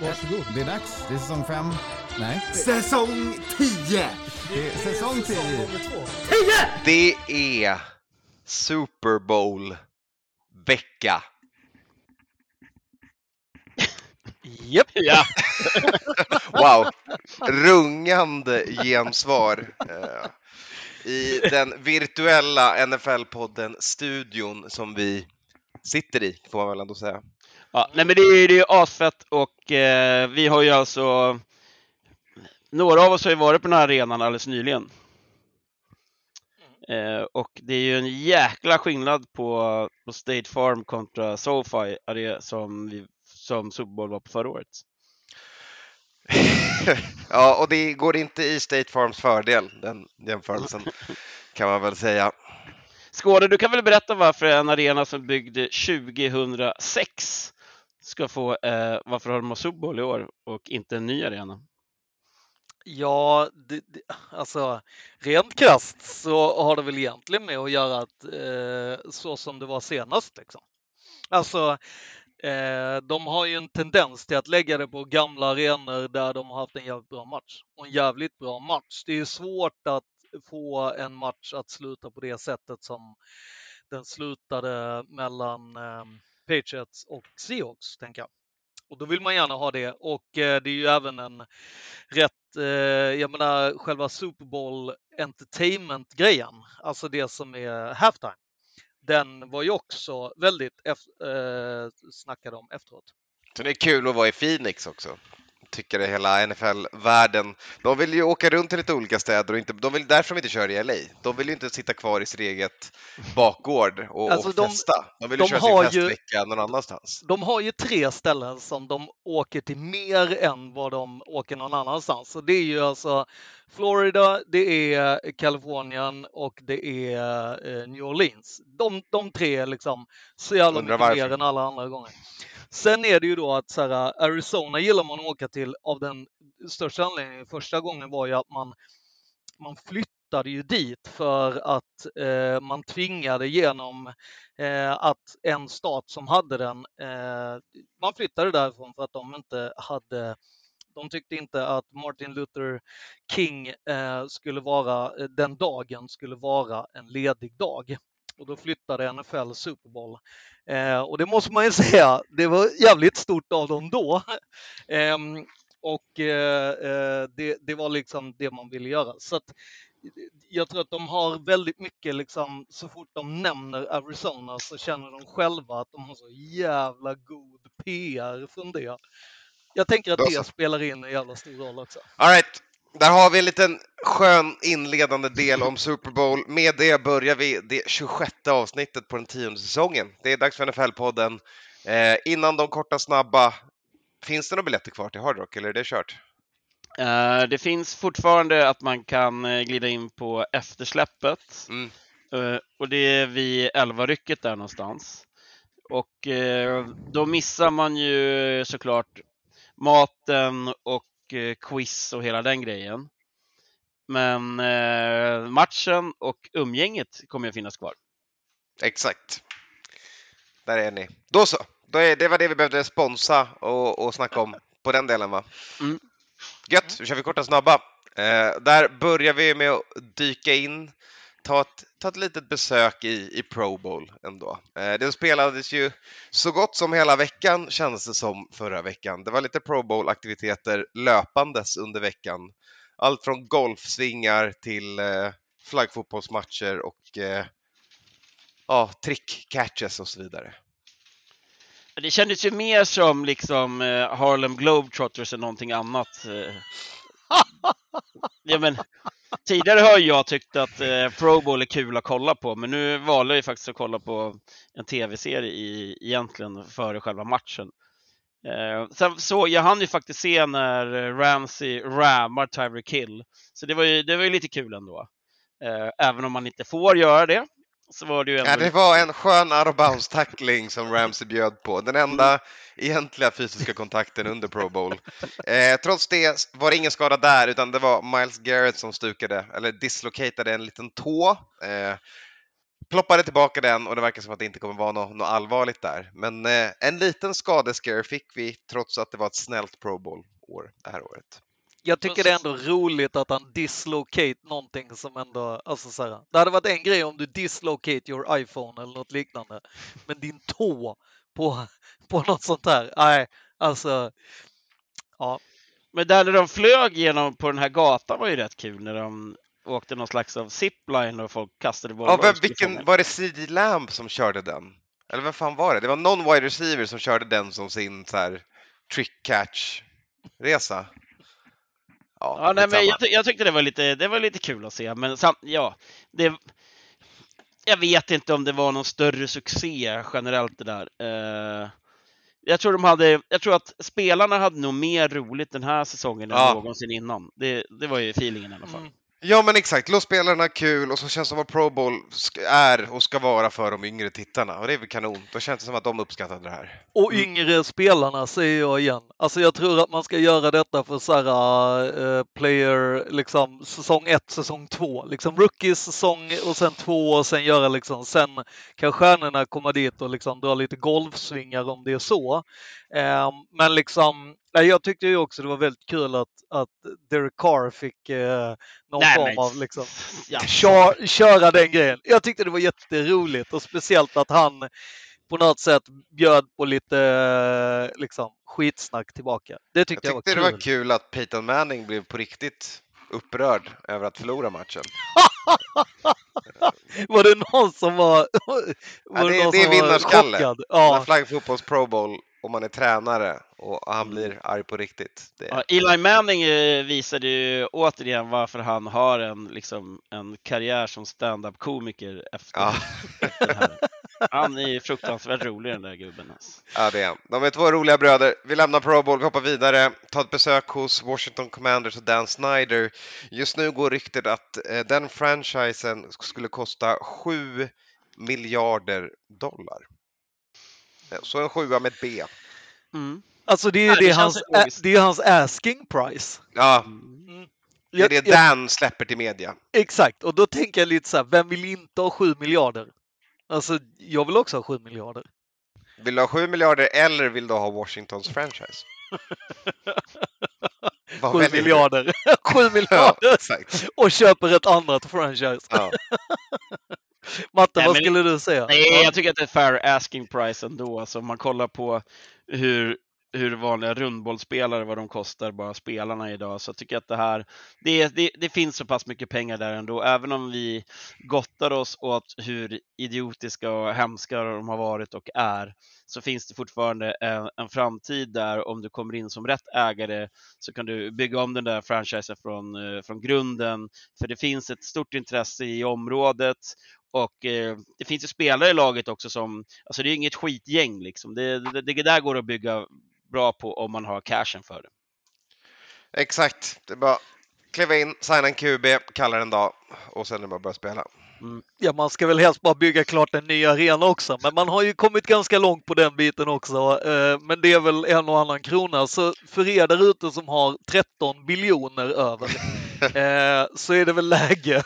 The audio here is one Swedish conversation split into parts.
Varsågod. Det är dags. Det är säsong fem. Nej, Säsong 10! det är säsong tio. Det är Super Bowl-vecka. Japp. Ja. Wow, rungande gensvar. eh, I den virtuella NFL-podden-studion som vi sitter i, får man väl ändå säga. Ja. Nej men det är ju asfett och eh, vi har ju alltså några av oss har ju varit på den här arenan alldeles nyligen. Eh, och det är ju en jäkla skillnad på, på State Farm kontra SoFi som, vi, som Super Bowl var på förra året. ja, och det går inte i State Farms fördel, den jämförelsen kan man väl säga. Skåne, du kan väl berätta varför en arena som byggde 2006 ska få, eh, varför har de har Super Bowl i år och inte en ny arena? Ja, det, det, alltså rent krasst så har det väl egentligen med att göra att, eh, så som det var senast. Liksom. Alltså, eh, de har ju en tendens till att lägga det på gamla arenor där de har haft en jävligt bra match. Och en jävligt bra match. Det är svårt att få en match att sluta på det sättet som den slutade mellan eh, Patriots och Seahawks, tänker jag. Och då vill man gärna ha det och eh, det är ju även en rätt, eh, jag menar själva Super Bowl Entertainment-grejen, alltså det som är halftime. Den var ju också väldigt eh, snackad om efteråt. Så det är kul att vara i Phoenix också. Tycker det hela NFL-världen. De vill ju åka runt till lite olika städer och inte, de vill därför de inte kör i LA. De vill ju inte sitta kvar i sitt eget bakgård och, Alltså, och de- festa. De vill ju de köra har sin ju- festvecka någon annanstans. De har ju tre ställen som de åker till mer än vad de åker någon annanstans. Och det är ju alltså Florida, det är Kalifornien och det är eh, New Orleans. De, de tre är liksom så jävla mycket mer än alla andra gånger. Sen är det ju då att så här, äh, Arizona gillar man att åka till av den största anledningen. Första gången var ju att man, man flyttade ju dit för att eh, man tvingade genom eh, att en stat som hade den, eh, man flyttade därifrån för att de inte hade de tyckte inte att Martin Luther King eh, skulle vara, eh, den dagen skulle vara en ledig dag. Och då flyttade NFL Super Bowl. Eh, och det måste man ju säga, det var jävligt stort av dem då. Ehm, och eh, eh, det, det var liksom det man ville göra. Så att, jag tror att de har väldigt mycket, liksom, så fort de nämner Arizona så känner de själva att de har så jävla god PR från det. Jag tänker att det spelar in en jävla stor roll också. All right. Där har vi en liten skön inledande del om Super Bowl. Med det börjar vi det 26 avsnittet på den tionde säsongen. Det är dags för NFL-podden. Eh, innan de korta snabba, finns det några biljetter kvar till Hard Rock eller är det kört? Eh, det finns fortfarande att man kan eh, glida in på eftersläppet Mm. Eh, och det är vid 11-rycket där någonstans. Och eh, då missar man ju såklart maten och quiz och hela den grejen. Men eh, matchen och umgänget kommer att finnas kvar. Exakt. Där är ni. Då så. Då är, det var det vi behövde sponsa och, och snacka om på den delen va? Mm. Gött, då kör vi korta snabba. Eh, där börjar vi med att dyka in, ta ett, ta ett litet besök i, i Pro Bowl ändå. Eh, det spelades ju så gott som hela veckan kändes det som förra veckan. Det var lite Pro Bowl-aktiviteter löpandes under veckan. Allt från golfsvingar till eh, flaggfotbollsmatcher och eh, ja, trick-catches och så vidare. Det kändes ju mer som liksom eh, Harlem Globetrotters än någonting annat. Eh, ja, men, tidigare har jag tyckt att eh, Pro Bowl är kul att kolla på, men nu valde jag faktiskt att kolla på en tv-serie i, egentligen före själva matchen. Eh, sen så, jag hann ju faktiskt se när Ramsey rammar Tyreek Hill, så det var ju, det var ju lite kul ändå. Eh, även om man inte får göra det, så var det ju ändå... Ja, det var en skön out tackling som Ramsey bjöd på. Den enda egentliga fysiska kontakten under Pro Bowl. Eh, trots det var det ingen skada där, utan det var Miles Garrett som stukade, eller dislocatade en liten tå. Eh, ploppade tillbaka den och det verkar som att det inte kommer vara något, något allvarligt där. Men eh, en liten skadescare fick vi trots att det var ett snällt Pro Bowl-år det här året. Jag tycker det är ändå roligt att han dislocate någonting som ändå, alltså så här, det hade varit en grej om du dislocate your iPhone eller något liknande. Men din tå på, på något sånt här, nej, alltså, ja. Men där när de flög genom på den här gatan var ju rätt kul när de åkte någon slags av zipline och folk kastade bollar. Ja, vem, vilken, var det CD Lamb som körde den? Eller vem fan var det? Det var någon wide receiver som körde den som sin så här, trick catch-resa. Ja, Ja, nej, men jag, jag tyckte det var, lite, det var lite kul att se, men samt, ja, det, jag vet inte om det var någon större succé generellt det där. Eh, jag tror de hade, jag tror att spelarna hade nog mer roligt den här säsongen än Ja. någonsin innan. Det, det var ju feelingen i alla fall. Mm. Ja men exakt, låt spelarna kul och så känns det som att Pro Bowl är och ska vara för de yngre tittarna och det är väl kanon. Då känns det som att de uppskattade det här. Och yngre spelarna säger jag igen. Alltså jag tror att man ska göra detta för så här, eh, player, liksom säsong 1, säsong 2. Liksom rookies säsong och sen två och sen göra liksom, sen kan stjärnorna komma dit och liksom dra lite golfsvingar om det är så. Eh, men liksom, nej, jag tyckte ju också det var väldigt kul att, att Derek Carr fick eh, någon Nej, form men- av liksom Ja. kör, köra den grejen. Jag tyckte det var jätteroligt och speciellt att han på något sätt bjöd på lite eh, liksom, skitsnack tillbaka. Det Jag tyckte jag, tyckte det var var kul. kul att Peyton Manning blev på riktigt upprörd över att förlora matchen. Var det någon som var, var det- någon det är som var vinnarskalle. chockad? Ja. Ja. Flag Fotbolls Pro Bowl och man är tränare och han Mm. blir arg på riktigt. Det, Ja, Eli Manning eh, visade ju återigen varför han har en, liksom, en karriär som stand-up-komiker efter ja, det här. Han är fruktansvärt rolig den där gubben. Alltså. ja, det är han. De är två roliga bröder. Vi lämnar Pro Bowl, hoppar vidare, tar ett besök hos Washington Commanders och Dan Snyder. Just nu går ryktet att eh, den franchisen skulle kosta 7 miljarder dollar. Eh, Så en sjua med ett B. Mm. Alltså det är ju Ja, det det, hans, det är hans asking price. Ja, Mm. det är det jag- Dan släpper till media. Exakt, och då tänker jag lite så här, vem vill inte ha 7 miljarder? Alltså, jag vill också ha 7 miljarder. Vill du ha 7 miljarder eller vill du ha Washingtons franchise? Vad 7 väljer du? miljarder. 7 Ja, miljarder! exakt. Och köper ett annat franchise. Ja. Matte, Nej, vad men- skulle du säga? Nej, jag tycker att det är fair asking price ändå. Alltså, om man kollar på hur, hur vanliga rundbollsspelare, vad de kostar, bara spelarna idag, så tycker jag att det här, det, det, det finns så pass mycket pengar där ändå, även om vi gottar oss åt hur idiotiska och hemska de har varit och är, så finns det fortfarande en, en framtid där om du kommer in som rätt ägare så kan du bygga om den där franchisen från, eh, från grunden, för det finns ett stort intresse i området och eh, det finns ju spelare i laget också som, alltså det är inget skitgäng liksom. Det, det, det där går att bygga bra på om man har cashen för det. Exakt. Det är bara kliva in, signa en QB, kalla en dag och sen är det bara att börja spela. Ja, man ska väl helst bara bygga klart en ny arena också, men man har ju kommit ganska långt på den biten också. eh, Men det är väl en och annan krona. Så för er där ute som har 13 biljoner över eh, så är det väl läge.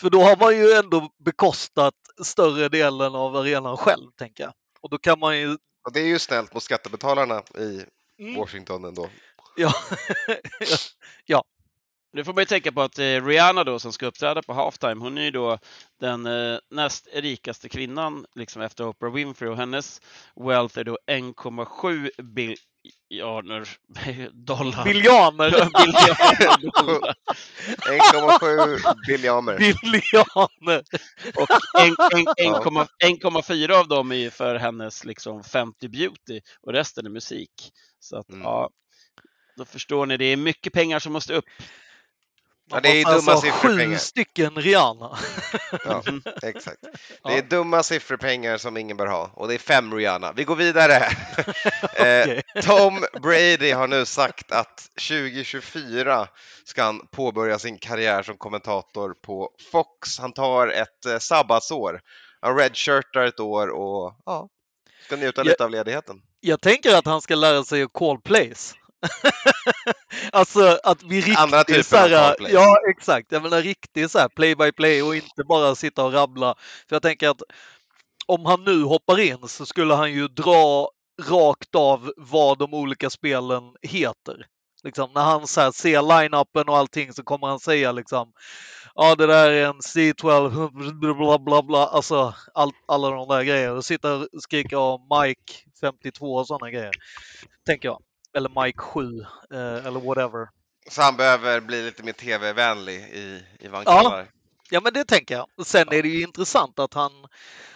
För då har man ju ändå bekostat större delen av arenan själv, tänker jag. Och då kan man ju... Och det är ju snällt mot skattebetalarna i Mm, Washington ändå. ja. Nu får man ju tänka på att eh, Rihanna då som ska uppträda på halftime, hon är ju då den eh, näst rikaste kvinnan liksom efter Oprah Winfrey och hennes wealth är då 1,7 biljoner dollar. Dollar. 1,7 biljoner. Biljoner! Och en- en- 1,4 1,4 av dem är för hennes liksom 50 beauty och resten är musik. Så att Mm. ja, då förstår ni, det är mycket pengar som måste upp. Ja, det är dumma alltså siffror, sju stycken Rihanna. Ja, exakt. Det Ja. är dumma siffrorpengar som ingen bör ha och det är fem Rihanna. Vi går vidare. eh. Tom Brady har nu sagt att 2024 ska han påbörja sin karriär som kommentator på Fox. Han tar ett eh, sabbatsår. Han redshirtar ett år och ja, ska njuta Ja. lite av ledigheten. Jag tänker att han ska lära sig att call plays. alltså att vi riktigt Andra typen så här. Ja, exakt. Jag menar riktigt så här play by play och inte bara sitta och rabbla. För jag tänker att om han nu hoppar in så skulle han ju dra rakt av vad de olika spelen heter. Liksom, när han så här ser line-upen och allting så kommer han säga liksom Ja, det där är en C12, bla bla bla, alltså all, alla de där grejerna. Och sitta och skrika om Mike 52 och sådana grejer. Tänker jag. Eller Mike 7, eh, eller whatever. Så han behöver bli lite mer tv-vänlig i, i vad han Ja. Ja, men det tänker jag. Sen är det ju intressant att han,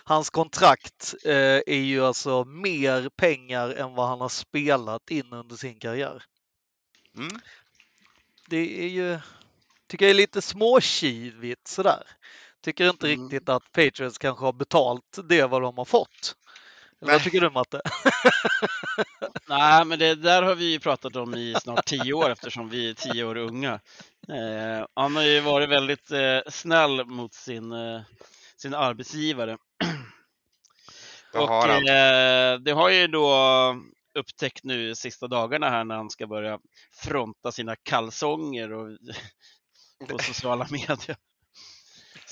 hans kontrakt eh, är ju alltså mer pengar än vad han har spelat in under sin karriär. Mm. Det är ju, tycker jag är lite småkivigt sådär. Tycker inte Mm. riktigt att Patriots kanske har betalt det vad de har fått. Vad tycker du Matte? Nej, men det där har vi ju pratat om i snart tio år eftersom vi är tio år unga. Eh, han har ju varit väldigt eh, snäll mot sin, eh, sin arbetsgivare. Det och har han. eh, det har ju då upptäckt nu sista dagarna här när han ska börja fronta sina kalsonger och, på sociala medier.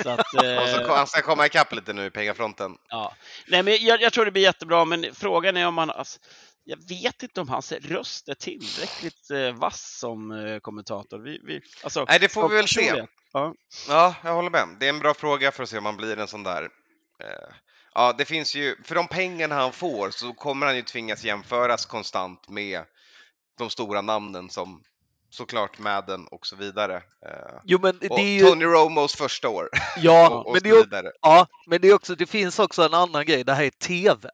Så att, Och så, eh, han ska komma ikapp lite nu i pengafronten. Ja. Nej, men jag, jag tror det blir jättebra, men frågan är om han... Alltså, jag vet inte om hans röst är tillräckligt eh, vass som eh, kommentator. Vi, vi, alltså, Nej, det får vi väl se. Ja. Ja, jag håller med. Det är en bra fråga för att se om han blir en sån där. Eh, ja, det finns ju, för de pengarna han får så kommer han ju tvingas jämföras konstant med de stora namnen som såklart Madden och så vidare. Eh, Jo, men det och är ju... Tony Romos första år. Ja, och, och men det är, vidare. ja, men det är också, det finns också en annan grej. Det här är TV.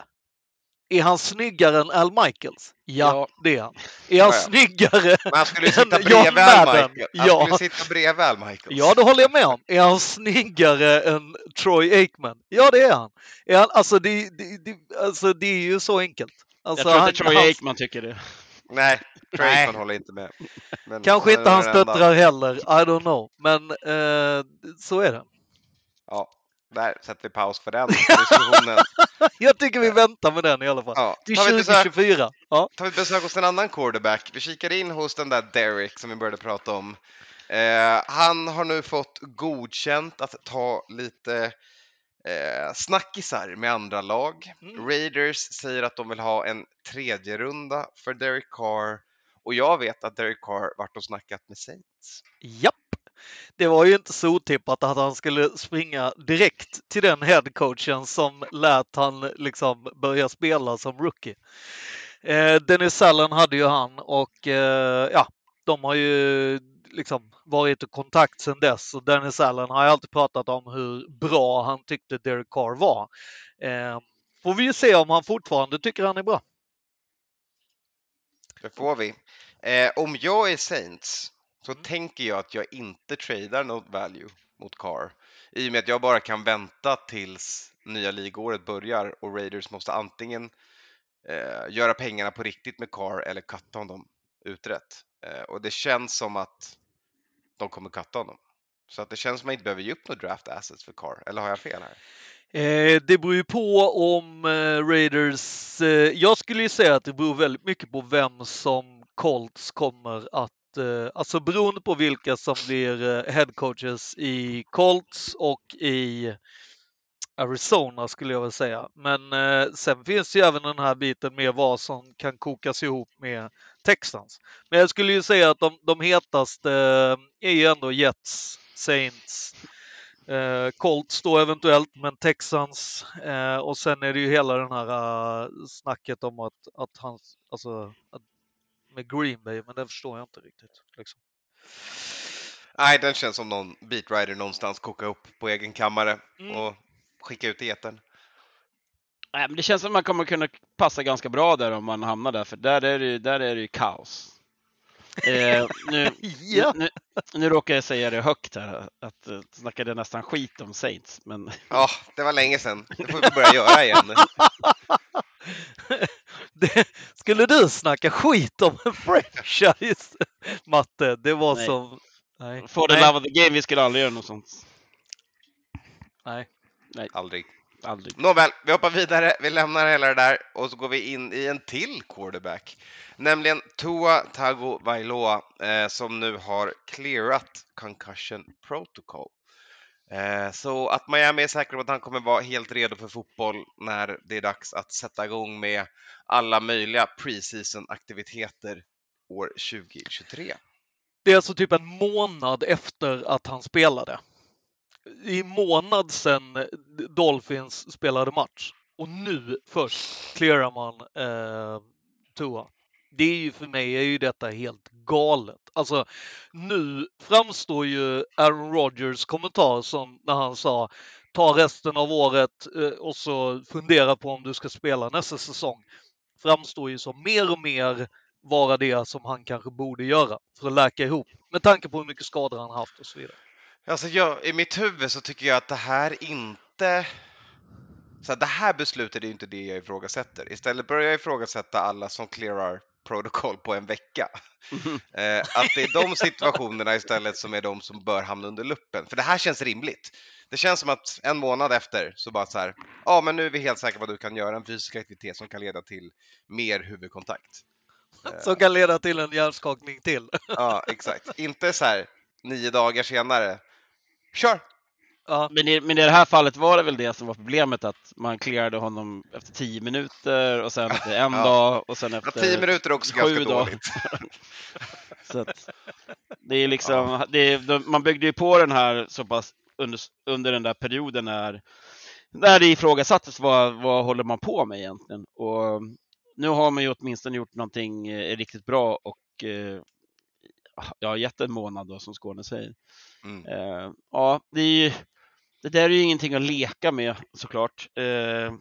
Är han snyggare än Al Michaels? Ja, Ja. det är han. Är han Ja, ja. snyggare? Men han skulle sitta John bredvid Al Madden, Michael. Han ja. skulle sitta bredvid Al Michaels. Ja, det håller jag med om. Är han snyggare än Troy Aikman? Ja, det är han. Är han alltså, det, det, det, alltså, det är ju så enkelt. Jag Alltså, tror han, inte Troy han, Aikman tycker det. Nej. Traceman håller inte med. Men kanske han inte hans döttrar heller. I don't know. Men eh, så är det. Ja, där sätter vi paus för den diskussionen. Jag tycker vi väntar med den i alla fall. Ja, Till tar vi besök 2024. Ja. tar vi besök hos en annan quarterback. Vi kikade in hos den där Derek som vi började prata om. Eh, han har nu fått godkänt att ta lite eh, snackisar med andra lag. Mm. Raiders säger att de vill ha en tredje runda för Derek Carr och jag vet att Derek Carr varit och snackat med Saints. Japp. Det var ju inte så otippat att han skulle springa direkt till den headcoachen som lät han liksom börja spela som rookie. Eh, Dennis Allen hade ju han och eh, ja, de har ju liksom varit i kontakt sedan dess och Dennis Allen har ju alltid pratat om hur bra han tyckte Derek Carr var. Eh, får vi ju se om han fortfarande tycker han är bra. Det får vi. Eh, om jag är Saints så Mm. tänker jag att jag inte tradar något value mot Carr. I och med att jag bara kan vänta tills nya ligåret börjar och Raiders måste antingen eh, göra pengarna på riktigt med Carr eller cutta honom uträtt. Eh, och det känns som att de kommer cutta honom. Så att det känns som att man inte behöver ge upp några draft assets för Carr. Eller har jag fel här? Eh, det beror ju på om eh, Raiders... Eh, jag skulle ju säga att det beror väldigt mycket på vem som Colts kommer att... Eh, alltså beroende på vilka som blir eh, i Colts och i Arizona skulle jag väl säga. Men eh, sen finns ju även den här biten med vad som kan kokas ihop med Texans. Men jag skulle ju säga att de, de hetaste eh, är ju ändå Jets, Saints, Eh, Colts då eventuellt, men Texans. Eh, och sen är det ju hela den här uh, snacket om att, att han, alltså att, med Green Bay, men det förstår jag inte riktigt. Liksom. Nej, den känns som någon beatwriter någonstans kokar upp på egen kammare Mm. och skicka ut i etern. Nej, men det känns som att man kommer kunna passa ganska bra där om man hamnar där, för där är det, där är det ju kaos. Eh, nu, Ja. nu, nu råkar jag säga det högt här, att uh, snackade nästan skit om Saints, men Ja, det var länge sedan. Det får vi börja göra igen. Det, skulle du snacka skit om en franchise, Matte? Det var Nej. som... Nej. for the Nej. love of the game, vi skulle aldrig göra något sånt. Nej. Aldrig. Aldrig. Nåväl, vi hoppar vidare. Vi lämnar hela det där och så går vi in i en till quarterback, nämligen Tua Tagovailoa eh, som nu har clearat concussion protocol. Eh, så att Miami är säkra på att han kommer vara helt redo för fotboll när det är dags att sätta igång med alla möjliga preseason aktiviteter år 2023. Det är alltså typ en månad efter att han spelade. I månad sedan Dolphins spelade match. Och nu först clearar man eh, Tua. Det är ju för mig är ju detta helt galet. Alltså nu framstår ju Aaron Rodgers kommentar som när han sa ta resten av året eh, och så fundera på om du ska spela nästa säsong. Framstår ju som mer och mer vara det som han kanske borde göra för att läka ihop med tanke på hur mycket skador han haft och så vidare. Alltså jag, I mitt huvud så tycker jag att det här inte... Så här, det här beslutet är ju inte det jag ifrågasätter. Istället börjar jag ifrågasätta alla som clearar protocol på en vecka. Eh, att det är de situationerna istället som är de som bör hamna under luppen. För det här känns rimligt. Det känns som att en månad efter så bara så här, ja men nu är vi helt säkra på att du kan göra en fysisk aktivitet som kan leda till mer huvudkontakt. Som kan leda till en hjärnskakning till. Ja, exakt. Inte så här nio dagar senare, kör! Ja, Men i, men i det här fallet var det väl det som var problemet, att man clearade honom efter 10 minuter och sen efter en Ja. dag och sen Ja, efter tio minuter är också ganska dagar. dåligt. Så att, det är liksom, det är, man byggde ju på den här så pass under, under den där perioden när, när det ifrågasattes vad, vad håller man på med egentligen. Och nu har man ju åtminstone gjort någonting eh, riktigt bra och eh, ja, gett en månad då som Skåne säger. Mm. Eh, ja, det, är ju, det där är ju ingenting att leka med såklart. Eh,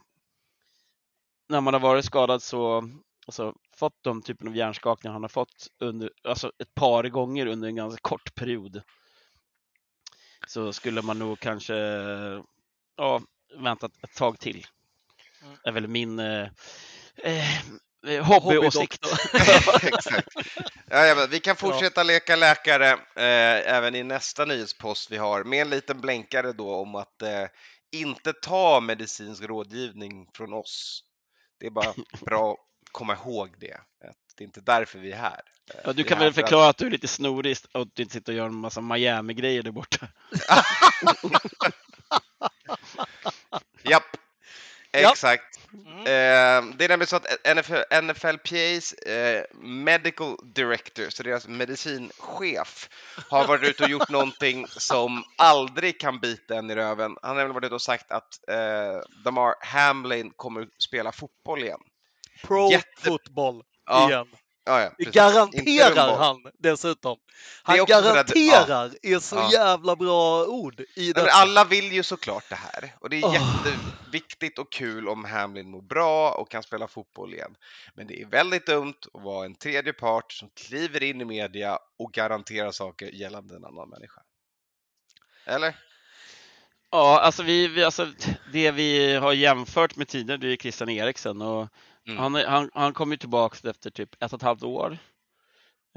när man har varit skadad så, alltså fått de typen av hjärnskakningar han har fått under, alltså ett par gånger under en ganska kort period. Så skulle man nog kanske, ja, väntat ett tag till. Mm. är väl min eh, eh, hobbyåsikt. Exakt. Ja, vi kan fortsätta leka läkare eh, även i nästa nyhetspost vi har med en liten blänkare då om att eh, inte ta medicinsk rådgivning från oss. Det är bara bra att komma ihåg det. Det är inte därför vi är här. Eh, Ja, du kan väl för att- förklara att du är lite snorig och att du inte sitter och gör en massa Miami-grejer där borta. Japp. exakt. Mm. Eh, det är nämligen så att NFL, NFLPAs eh, Medical Director, så deras medicinchef, har varit ute och gjort någonting som aldrig kan bita en i röven. Han har nämligen varit ute och sagt att eh, Damar Hamlin kommer att spela fotboll igen. Pro Jätte- football Ja, igen. Ja, ja, Det garanterar han dessutom. Det Han också för att- garanterar är så Ja. jävla bra ord i Nej, detta. men alla vill ju såklart det här och det är Åh. jätteviktigt och kul om Hamlin mår bra och kan spela fotboll igen. Men det är väldigt dumt att vara en tredje part som kliver in i media och garanterar saker gällande en annan människa. Eller? Ja, alltså, vi, vi, alltså det vi har jämfört med tidigare, det är Christian Eriksen och Mm. han, han, han kom ju tillbaka efter typ ett och ett halvt år.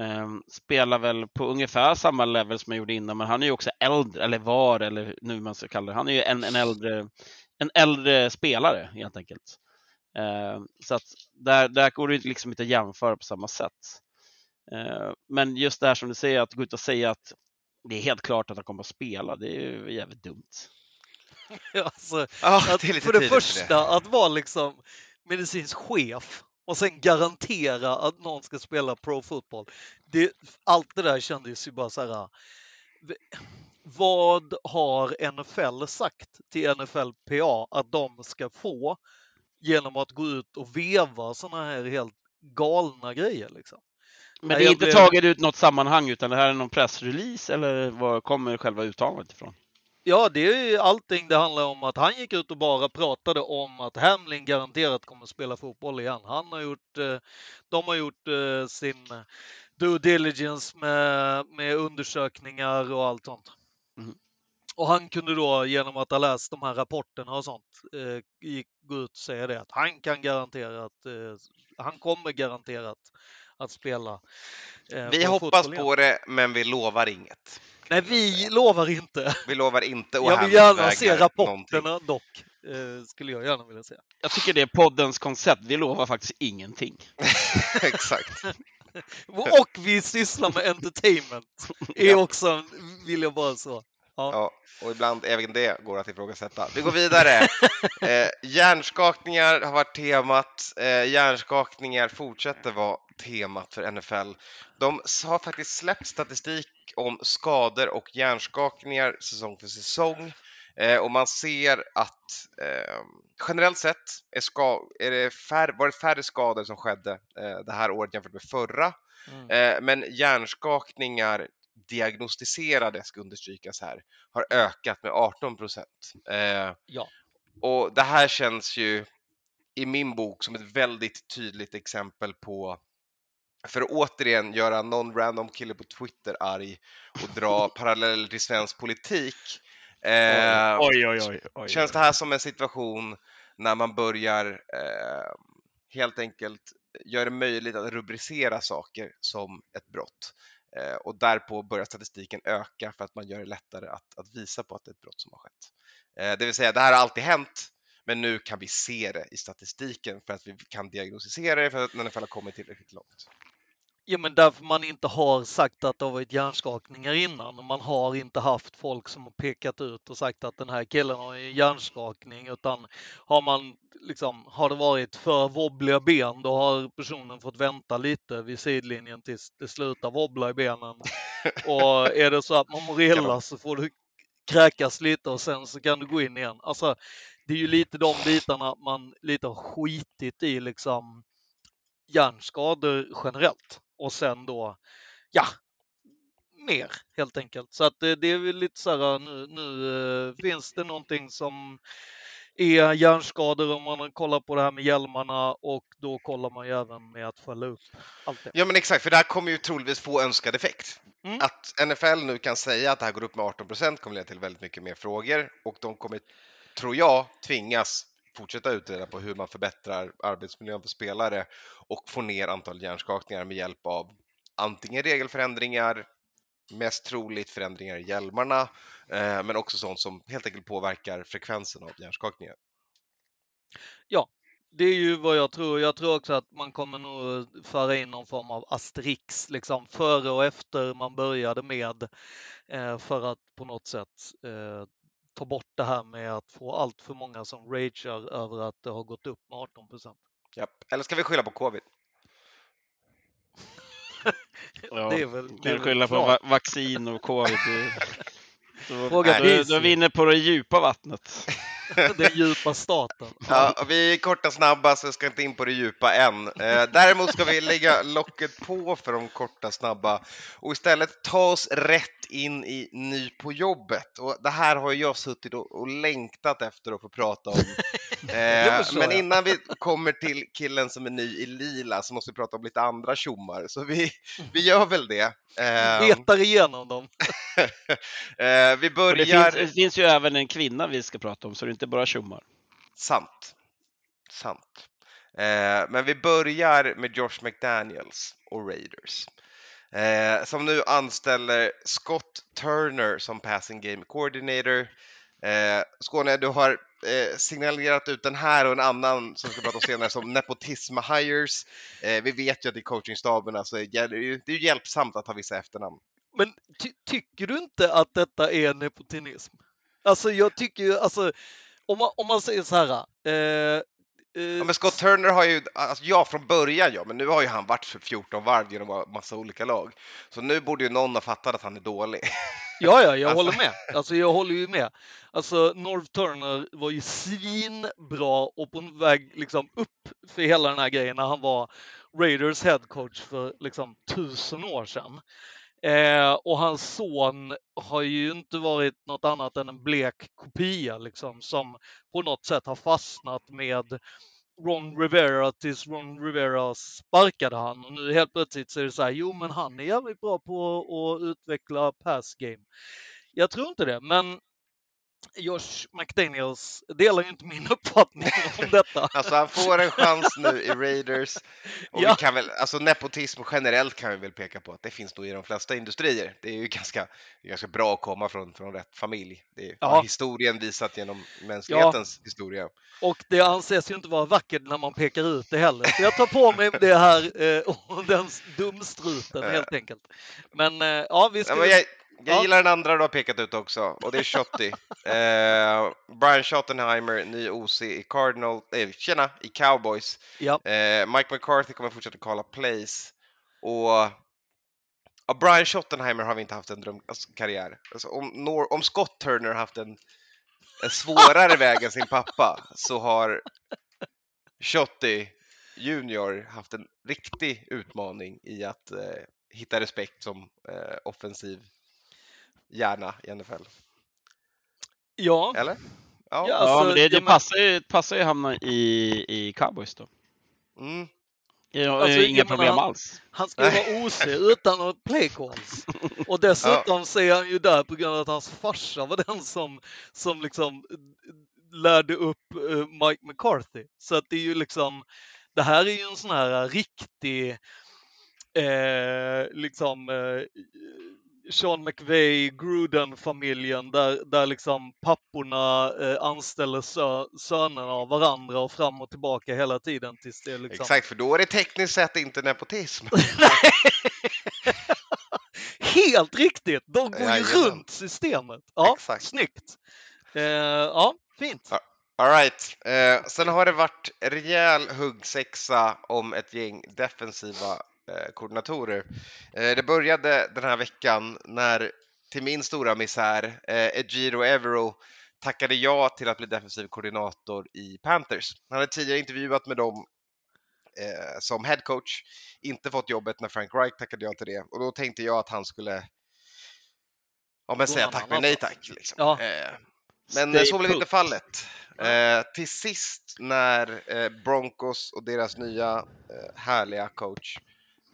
Ehm, spelar väl på ungefär samma level som han gjorde innan, men han är ju också äldre, eller var, eller nu man ska kalla det. Han är ju en, en, äldre, en äldre spelare helt enkelt. Ehm, så att där, där går det liksom inte att jämföra på samma sätt. Ehm, men just det här som du säger, att gå ut och säga att det är helt klart att han kommer att spela, det är ju jävligt dumt. Alltså, Ja, att det är lite för det tidigt för första, att vara liksom medicinsk chef och sen garantera att någon ska spela pro football. Det, allt det där kändes ju bara så här. Vad har NFL sagt till NFLPA att de ska få genom att gå ut och veva såna här helt galna grejer liksom? Men det är inte taget ut något sammanhang utan det här är någon pressrelease eller var kommer själva uttalandet ifrån? Ja, det är ju allting det handlar om att han gick ut och bara pratade om att Hamlin garanterat kommer att spela fotboll igen. Han har gjort, eh, de har gjort eh, sin due diligence med, med undersökningar och allt sånt. Mhm. Och han kunde då genom att ha läst de här rapporterna och sånt eh, gick, gå ut och säga det att han kan garantera att eh, han kommer garanterat att spela. eh, Vi hoppas på det, men vi lovar inget. Nej, vi lovar inte. Vi lovar inte att Jag vill gärna se någonting. rapporterna dock. Eh, skulle jag gärna vilja se. Jag tycker det är poddens koncept. Vi lovar faktiskt ingenting. Exakt. Och vi sysslar med entertainment. Är också, vill jag bara så. Ja, och ibland även det går att ifrågasätta. Vi går vidare. Eh, hjärnskakningar har varit temat. Eh, hjärnskakningar fortsätter vara temat för NFL. De har faktiskt släppt statistik om skador och hjärnskakningar säsong för säsong. Eh, och man ser att eh, generellt sett är, ska, är det fär, var det färre skador som skedde eh, det här året jämfört med förra. Mm. Eh, men hjärnskakningar diagnostiserade, ska understrykas här, har ökat med 18 procent. Eh, Ja. och det här känns ju i min bok som ett väldigt tydligt exempel på för att återigen göra någon random kille på Twitter arg och dra paralleller till svensk politik. Eh, Oj, oj, oj. Känns det här som en situation när man börjar eh, helt enkelt göra det möjligt att rubricera saker som ett brott eh, och därpå börjar statistiken öka för att man gör det lättare att, att visa på att det är ett brott som har skett. Eh, det vill säga, det här har alltid hänt, men nu kan vi se det i statistiken för att vi kan diagnostisera det för att NFL har kommit tillräckligt långt. Ja, men därför man inte har sagt att det har varit hjärnskakningar innan. Man har inte haft folk som har pekat ut och sagt att den här killen har en hjärnskakning, utan har man liksom, har det varit för wobbliga ben, då har personen fått vänta lite vid sidlinjen tills det slutar wobbla i benen. Och är det så att man mår illa så får du kräkas lite och sen så kan du gå in igen. Alltså, det är ju lite de bitarna man lite har skitit i liksom hjärnskador generellt och sen då, ja, mer helt enkelt. Så att det, det är väl lite så här nu, nu eh, finns det någonting som är hjärnskador om man kollar på det här med hjälmarna och då kollar man ju även med att följa upp allt det. Ja men exakt, för det här kommer ju troligtvis få önskad effekt. Mm. Att NFL nu kan säga att det här går upp med 18 procent kommer leda till väldigt mycket mer frågor och de kommer, tror jag, tvingas fortsätta utreda på hur man förbättrar arbetsmiljön för spelare och få ner antalet hjärnskakningar med hjälp av antingen regelförändringar, mest troligt förändringar i hjälmarna, eh, men också sånt som helt enkelt påverkar frekvensen av hjärnskakningar. Ja, Det är ju vad jag tror. Jag tror också att man kommer nog föra in någon form av asterix liksom före och efter man började med eh, för att på något sätt eh, ta bort det här med att få allt för många som ragear över att det har gått upp med 18 procent. Japp. Eller ska vi skylla på covid? Ja, det är väl, det är väl skylla på va vaccin och covid. Då, Fråga då, är vi inne på det djupa vattnet. Den djupa staten. Ja, vi är korta snabba så jag ska inte in på det djupa än. Eh, däremot ska vi lägga locket på för de korta snabba och istället ta oss rätt in i ny på jobbet. Och det här har jag suttit och, och längtat efter att få prata om. Eh, men innan vi kommer till killen som är ny i lila så måste vi prata om lite andra tjommar. Så vi, vi gör väl det. Eh, Betar igenom dem. eh, vi Och det, börjar... finns, det finns ju även en kvinna vi ska prata om, så det är inte bara tjommar. Sant. Sant. Eh, men vi börjar med Josh McDaniels och Raiders. Eh, som nu anställer Scott Turner som passing game coordinator. Eh, Skåne, du har eh, signalerat ut den här och en annan som vi ska prata om senare som nepotism hires. Eh, vi vet ju att i coachingstaberna så alltså, är det ju det är ju hjälpsamt att ha vissa efternamn. Men ty tycker du inte att detta är nepotinism? Alltså jag tycker ju, alltså om man, om man säger så här. Eh, Ja, men Scott Turner har ju, alltså ja från början ja, men nu har ju han varit för 14 varv genom en massa olika lag. Så nu borde ju någon ha fattat att han är dålig. Ja, ja, jag Alltså- håller med. Alltså, jag håller ju med. Alltså, Norv Turner var ju svinbra och på väg liksom upp för hela den här grejen när han var Raiders head coach för liksom tusen år sedan. Eh, och hans son har ju inte varit något annat än en blek kopia liksom som på något sätt har fastnat med Ron Rivera tills Ron Rivera sparkade han och nu helt plötsligt så är det så här, jo men han är jävligt bra på att utveckla pass game. Jag tror inte det, men Josh McDaniels delar ju inte min uppfattning om detta. Alltså han får en chans nu i Raiders. Och Ja. vi kan väl, alltså nepotism generellt kan vi väl peka på att det finns nog i de flesta industrier. Det är ju ganska, ganska bra att komma från, från rätt familj. Det är, Ja. historien visat genom mänsklighetens historia. Och det anses ju inte vara vackert när man pekar ut det heller. Så jag tar på mig det här eh, den dumstruten helt enkelt. Men eh, ja, vi ska... Ja, jag, jag Ja. gillar den andra du har pekat ut också, och det är Shotty. eh, Brian Schottenheimer, ny OC i Cardinal, eh, tjena, i Cowboys. Ja. Eh, Mike McCarthy kommer fortsätta kalla plays. Och ja, Brian Schottenheimer har vi inte haft en drömkarriär. Alltså, om, Nor- om Scott Turner har haft en, en svårare väg än sin pappa så har Shotty Junior haft en riktig utmaning i att eh, hitta respekt som eh, offensiv hjärna i NFL. Ja, Eller? Ja. Ja, Ja, alltså, men det, det ja, passar, ju, passar ju att hamna i, i cowboys då. Mm. Jag har Alltså, inga problem han- alls. han ska vara OC utan några play calls. Och dessutom så är han ju där på grund av att hans farsa var den som, som liksom eh, lärde upp eh, Mike McCarthy. Så att det är ju liksom, det här är ju en sån här riktig, eh, liksom eh, Sean McVay, Gruden-familjen där, där liksom papporna eh, anställer sö sönerna av varandra och fram och tillbaka hela tiden tills det liksom... Exakt, för då är det tekniskt sett inte nepotism. Helt riktigt! De går ju Jajamän. runt systemet. Ja, Exakt. snyggt. Eh, ja, fint. Ja. All right. Eh, sen har det varit rejäl huggsexa om ett gäng defensiva koordinatorer. Eh, det började den här veckan när, till min stora misär, eh, Ejiro Evero tackade ja till att bli defensiv koordinator i Panthers. Han hade tidigare intervjuat med dem eh, som head coach, inte fått jobbet när Frank Reich tackade ja till det och då tänkte jag att han skulle ja, men säga tack men nej tack. Liksom. Ja. Eh, men Stay så blev inte fallet. Eh, till sist när eh, Broncos och deras nya eh, härliga coach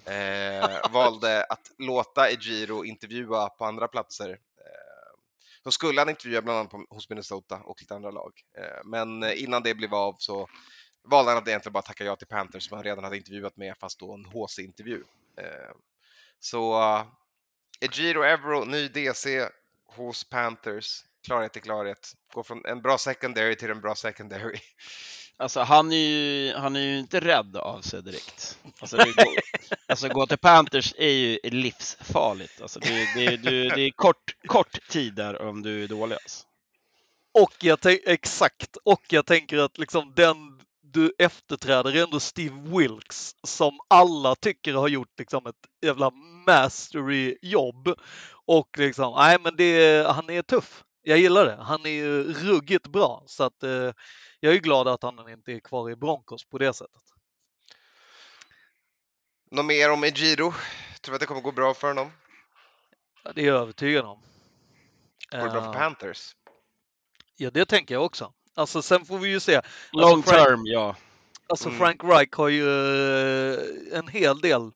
eh, valde att låta Ejiro intervjua på andra platser. Eh, då skulle han intervjua bland annat på, hos Minnesota och lite andra lag. Eh, men innan det blev av så valde han att egentligen bara tacka ja till Panthers som han redan hade intervjuat med fast då en HC-intervju. Eh, så Ejiro Evero, ny DC hos Panthers, klarhet till klarhet. Går från en bra secondary till en bra secondary. Alltså han är ju, han är ju inte rädd av sig direkt. Alltså, det går, alltså gå till Panthers är ju livsfarligt. Alltså det, det, det, det är kort, kort tid där om du är dålig. Alltså. Och jag exakt, och jag tänker att liksom den du efterträder är ändå Steve Wilkes som alla tycker har gjort liksom ett jävla mastery jobb. Och liksom, nej men det, han är tuff. Jag gillar det. Han är ju ruggigt bra. Så att eh, jag är glad att han inte är kvar i Broncos på det sättet. Något mer om Ejiro? Tror du att det kommer gå bra för honom? Ja, Det är jag övertygad om. Går det bra för Eh, Panthers? Ja, det tänker jag också. Alltså sen får vi ju se. Long Frank- term, ja. Alltså Mm. Frank Reich har ju eh, en hel del.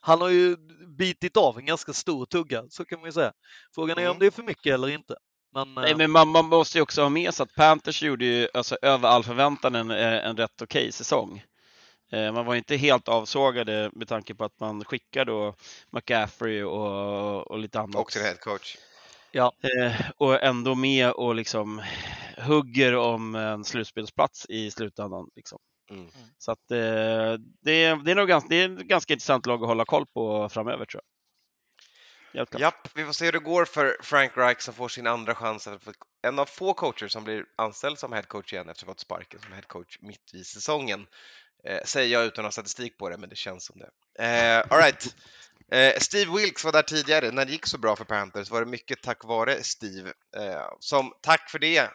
Han har ju bitit av en ganska stor tugga, så kan man ju säga. Frågan är Mm. om det är för mycket eller inte. Men, Nej, eh, men man, man måste ju också ha med sig att Panthers gjorde ju alltså, över all förväntan en, en rätt okej säsong. Eh, Man var inte helt avsågade med tanke på att man skickade då McCaffrey och, och lite annat. Och till head coach. Eh, och ändå med och liksom hugger om en slutspelsplats i slutändan. Liksom. Mm. Så att eh, det, är, det, är nog ganska, det är ett ganska intressant lag att hålla koll på framöver tror jag. Japp, vi får se hur det går för Frank Reich som får sin andra chans. En av få coacher som blir anställd som head coach igen efter att ha fått sparken som head coach mitt i säsongen. Eh, säger jag utan att ha statistik på det, men det känns som det. Eh, all right. Eh, Steve Wilkes var där tidigare. När det gick så bra för Panthers var det mycket tack vare Steve. Eh, som tack för det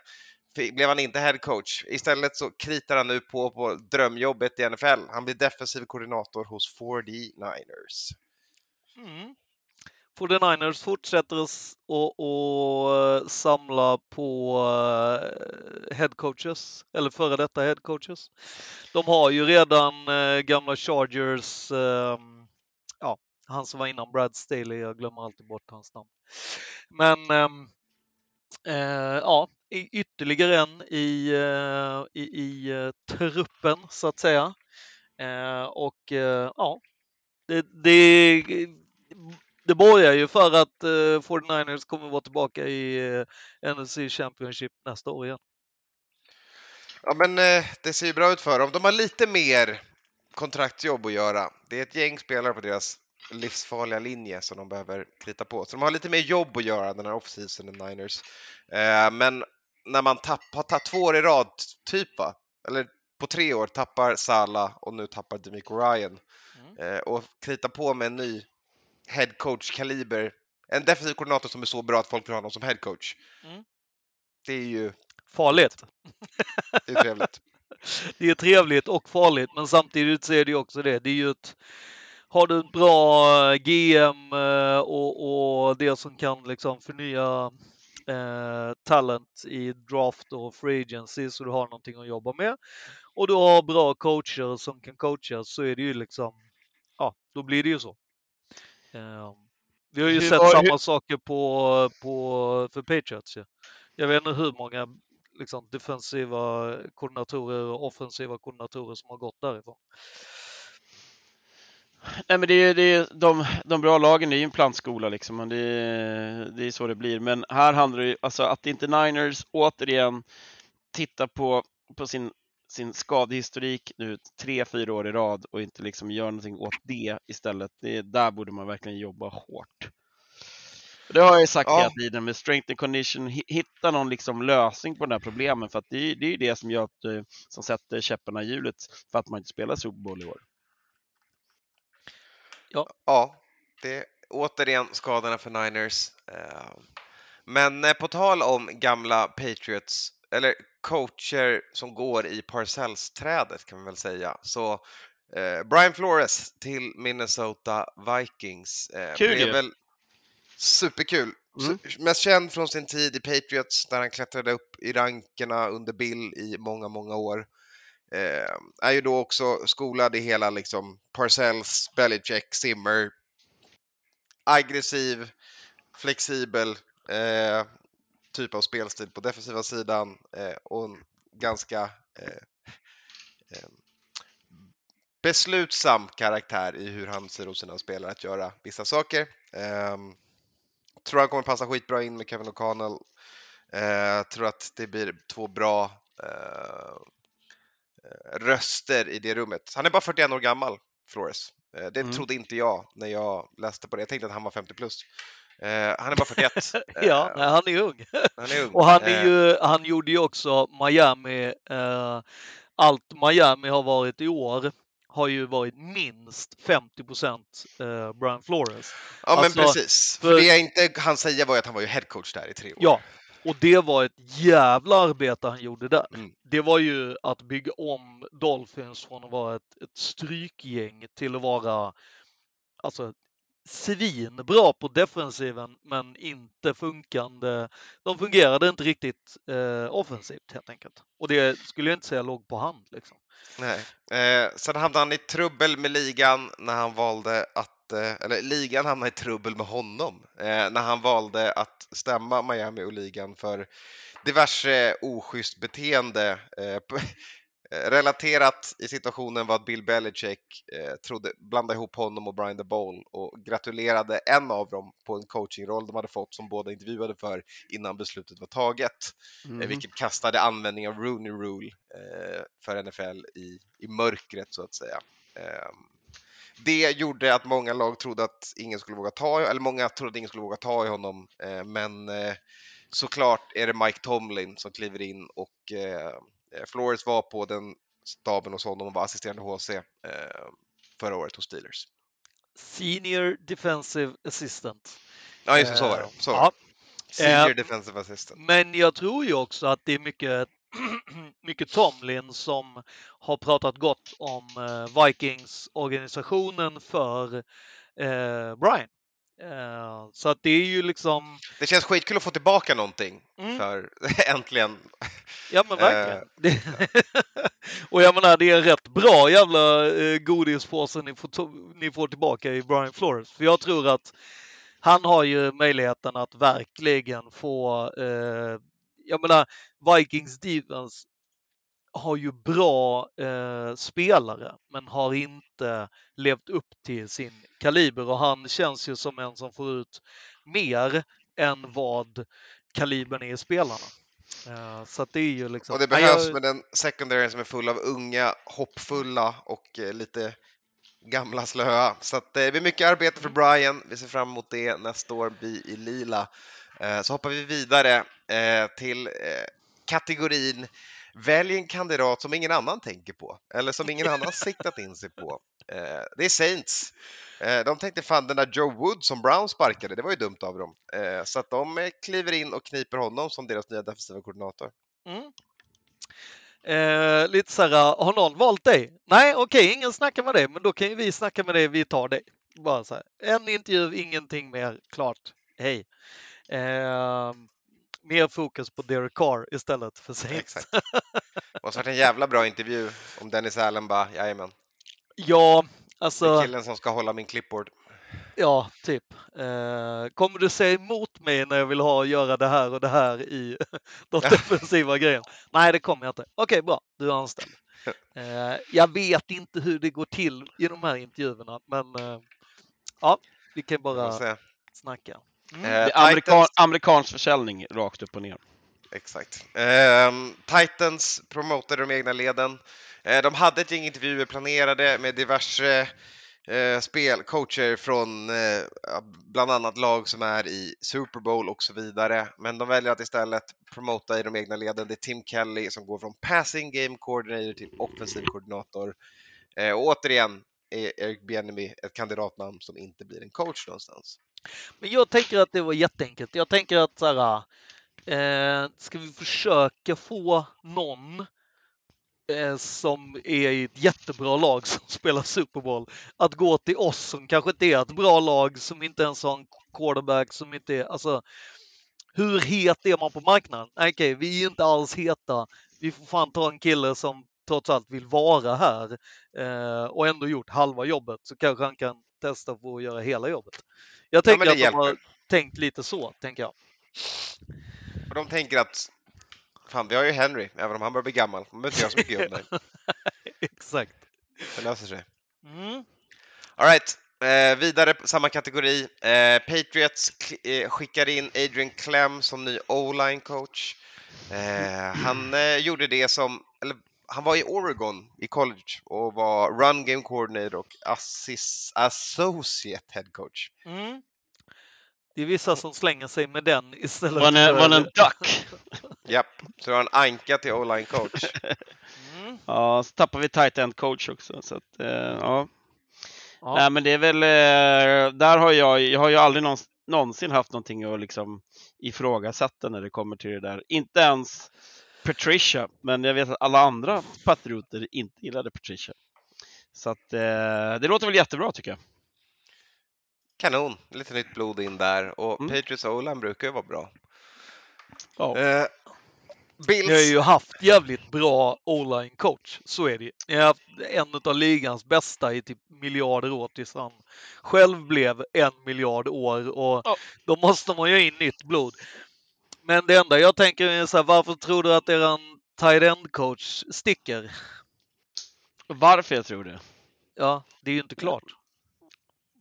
blev han inte head coach. Istället så kritar han nu på på drömjobbet i NFL. Han blir defensiv koordinator hos 49ers. Mm. 49ers fortsätter att och, och eh, samla på eh, headcoaches eller före detta headcoaches. De har ju redan eh, gamla Chargers, ehm, ja, han som var innan Brad Staley, jag glömmer alltid bort hans namn. Men ehm, ja, ytterligare en i, i, i truppen så att säga. och ja, det, det det borgar ju för att eh, 49ers kommer vara tillbaka i eh, NFC Championship nästa år igen. Ja, men eh, det ser ju bra ut för dem. De har lite mer kontraktsjobb att göra. Det är ett gäng spelare på deras livsfarliga linje som de behöver krita på. Så de har lite mer jobb att göra den här offseason än Niners. Eh, men när man tapp, har tagit två år i rad, typ va? Eller på tre år tappar Sala och nu tappar Demico Ryan. Mm. Eh, och krita på med en ny headcoach-kaliber. En defensiv koordinator som är så bra att folk vill ha honom som headcoach. Mm. Det är ju... Farligt. Det är trevligt. det är trevligt och farligt, men samtidigt så är det ju också det. Det är ju ett... Har du ett bra GM eh, och, och det som kan liksom förnya eh, talent i draft och free agency så du har någonting att jobba med och du har bra coacher som kan coacha så är det ju liksom, ja, då blir det ju så. Ehm, vi har ju hur, sett hur, samma saker på, på, för Patriots. Ja. Jag vet inte hur många liksom, defensiva koordinatorer och offensiva koordinatorer som har gått därifrån. Nej, men det är, det är, de, de bra lagen är ju en plantskola liksom, och det, det är så det blir. Men här handlar det ju, alltså att inte Niners återigen tittar på, på sin sin skadehistorik nu tre, fyra år i rad och inte liksom gör någonting åt det istället. Det, där borde man verkligen jobba hårt. Det har jag sagt ja. hela tiden med strength and condition, hitta någon liksom lösning på de här problemen för att det, det är det som gör att, eh, som sätter käpparna i hjulet för att man inte spelar Super Bowl i år. Ja, ja det är återigen skadorna för Niners. Eh, men eh, på tal om gamla Patriots, eller coacher som går i Parcells-trädet kan man väl säga. Så eh, Brian Flores till Minnesota Vikings. Eh, Kul blev väl superkul. Mm. Mest känd från sin tid i Patriots där han klättrade upp i rankerna under Bill i många, många år. Eh, är ju då också skolad i hela liksom Parcells, Belichick, Simmer. Aggressiv, flexibel, eh, typ av spelstil på defensiva sidan eh, och en ganska eh, eh, beslutsam karaktär i hur han ser hos sina spelare att göra vissa saker. Eh, tror han kommer passa skitbra in med Kevin O'Connell. Tror att det blir två bra röster i det rummet. Han är bara 41 år gammal, Flores. Det mm. trodde inte jag när jag läste på det. Jag tänkte att han var 50 plus. Eh, han är bara 41. ja, eh, han är ung. Han är ung. Och han, är ju, eh. han gjorde ju också Miami, eh, allt Miami har varit i år har ju varit minst 50 procent eh, Brian Flores. Ja, alltså, men precis. För, för det jag inte han säga var ju att han var ju headcoach där i tre år. Ja, och det var ett jävla arbete han gjorde där. Mm. Det var ju att bygga om Dolphins från att vara ett, ett strykgäng till att vara alltså svinbra på defensiven men inte funkande. De fungerade inte riktigt eh, offensivt helt enkelt. Och det skulle jag inte säga låg på hand. Liksom. Nej. Eh, sen hamnade han i trubbel med ligan när han valde att, eh, eller ligan hamnade i trubbel med honom eh, när han valde att stämma Miami och ligan för diverse oschysst beteende eh, relaterat i situationen var att Bill Belichick eh, trodde, blandade ihop honom och Brian DeBole och gratulerade en av dem på en coachingroll de hade fått som båda intervjuade för innan beslutet var taget, mm. eh, vilket kastade användning av Rooney Rule eh, för NFL i, i mörkret så att säga. Ehm, det gjorde att många lag trodde att ingen skulle våga ta, eller många trodde att ingen skulle våga ta i honom, eh, men eh, såklart är det Mike Tomlin som kliver in och Eh, Flores var på den staben hos honom och var assisterande HC eh, förra året hos Steelers. Senior Defensive Assistant. Ja, just det, så var det. Så. Ja. Senior Defensive Assistant. Men jag tror ju också att det är mycket, mycket Tomlin som har pratat gott om Vikings-organisationen för Brian. Eh, Så att det är ju liksom, Det känns skitkul att få tillbaka någonting Mm. för äntligen. ja men verkligen. Eh. Det, och jag menar, det är en rätt bra jävla eh, godispåse ni får, ni får tillbaka i Brian Flores. För jag tror att han har ju möjligheten att verkligen få, eh, jag menar, Vikings defense har ju bra eh, spelare men har inte levt upp till sin kaliber och han känns ju som en som får ut mer än vad kalibern är i spelarna. Eh, så att det är ju liksom... Och det behövs jag- med den secondary som är full av unga, hoppfulla och eh, lite gamla slöa. Så att, eh, det blir mycket arbete för Brian. Vi ser fram emot det nästa år, vi i lila. Eh, Så hoppar vi vidare eh, till kategorin Välj en kandidat som ingen annan tänker på, eller som ingen annan siktat in sig på. Eh, Det är Saints. Eh, De tänkte fan den där Joe Wood som Brown sparkade, det var ju dumt av dem. Eh, Så att de eh, kliver in och kniper honom som deras nya defensiva koordinator. Mm. Eh, lite så här, har någon valt dig? Nej, okej, ingen snackar med dig, men då kan ju vi snacka med dig, vi tar dig. Bara så här. En intervju, ingenting mer, klart. Hej. Eh, mer fokus på Derek Carr istället för Saints. Exakt. Det måste varit en jävla bra intervju om Dennis Allen bara, jajamän, Ja, det är alltså, killen som ska hålla min clipboard. ja, typ. Eh, kommer du säga emot mig när jag vill ha göra det här och det här i de defensiva grejen? Nej, det kommer jag inte. Okej, bra, du är anställd. Eh, jag vet inte hur det går till i de här intervjuerna, men eh, ja, vi kan bara snacka. Eh, Det är amerikan, amerikansk försäljning rakt upp och ner. exakt. Ehm, Titans promotade de egna leden. Eh, de hade ett gäng intervjuer planerade med diverse eh, spelcoacher från eh, bland annat lag som är i Super Bowl och så vidare. Men de väljer att istället promota i de egna leden. Det är Tim Kelly som går från passing game coordinator till offensiv koordinator. Eh, och återigen är Eric Bienemy ett kandidatnamn som inte blir en coach någonstans. Men jag tänker att det var jätteenkelt. Jag tänker att så här, eh, ska vi försöka få någon eh, som är i ett jättebra lag som spelar Super Bowl att gå till oss som kanske inte är ett bra lag, som inte ens har en quarterback, som inte är, alltså hur het är man på marknaden? Okej, Okej, vi är inte alls heta. Vi får fan ta en kille som trots allt vill vara här eh, och ändå gjort halva jobbet så kanske han kan testa på att göra hela jobbet. Jag Ja, tänker det att de har hjälper. tänkt lite så, tänker jag. Och de tänker att fan, vi har ju Henry, även om han börjar bli gammal. Man behöver inte göra så mycket jobb där. Exakt. Det löser sig. Mm. All right. Eh, vidare på samma kategori. Eh, Patriots eh, skickar in Adrian Clem som ny O-line coach. Eh, han eh, gjorde det som, eller han var i Oregon i college och var run game coordinator och assis, associate head coach. Mm. Det är vissa som slänger sig med den istället Var en, var en duck? Japp, så har han Anka till O-line coach. Mm. Ja, så tappar vi tight end coach också. Så att, eh, ja. Ja. Nej, men det är väl, eh, där har jag, jag har ju aldrig någons, någonsin haft någonting att liksom ifrågasätta när det kommer till det där. Inte ens Patricia, men jag vet att alla andra patrioter inte gillade Patricia. Så att eh, det låter väl jättebra tycker jag. Kanon, lite nytt blod in där och Mm. Patriots O-line brukar ju vara bra. Ja. Eh, Bills. Ni har ju haft jävligt bra o-line coach, så är det ju. Ni har haft en av ligans bästa i typ miljarder år tills han själv blev en miljard år och Ja. då måste man ju ha in nytt blod. Men det enda jag tänker är så här, varför tror du att eran tight end coach sticker? Varför jag tror det? Ja, det är ju inte klart.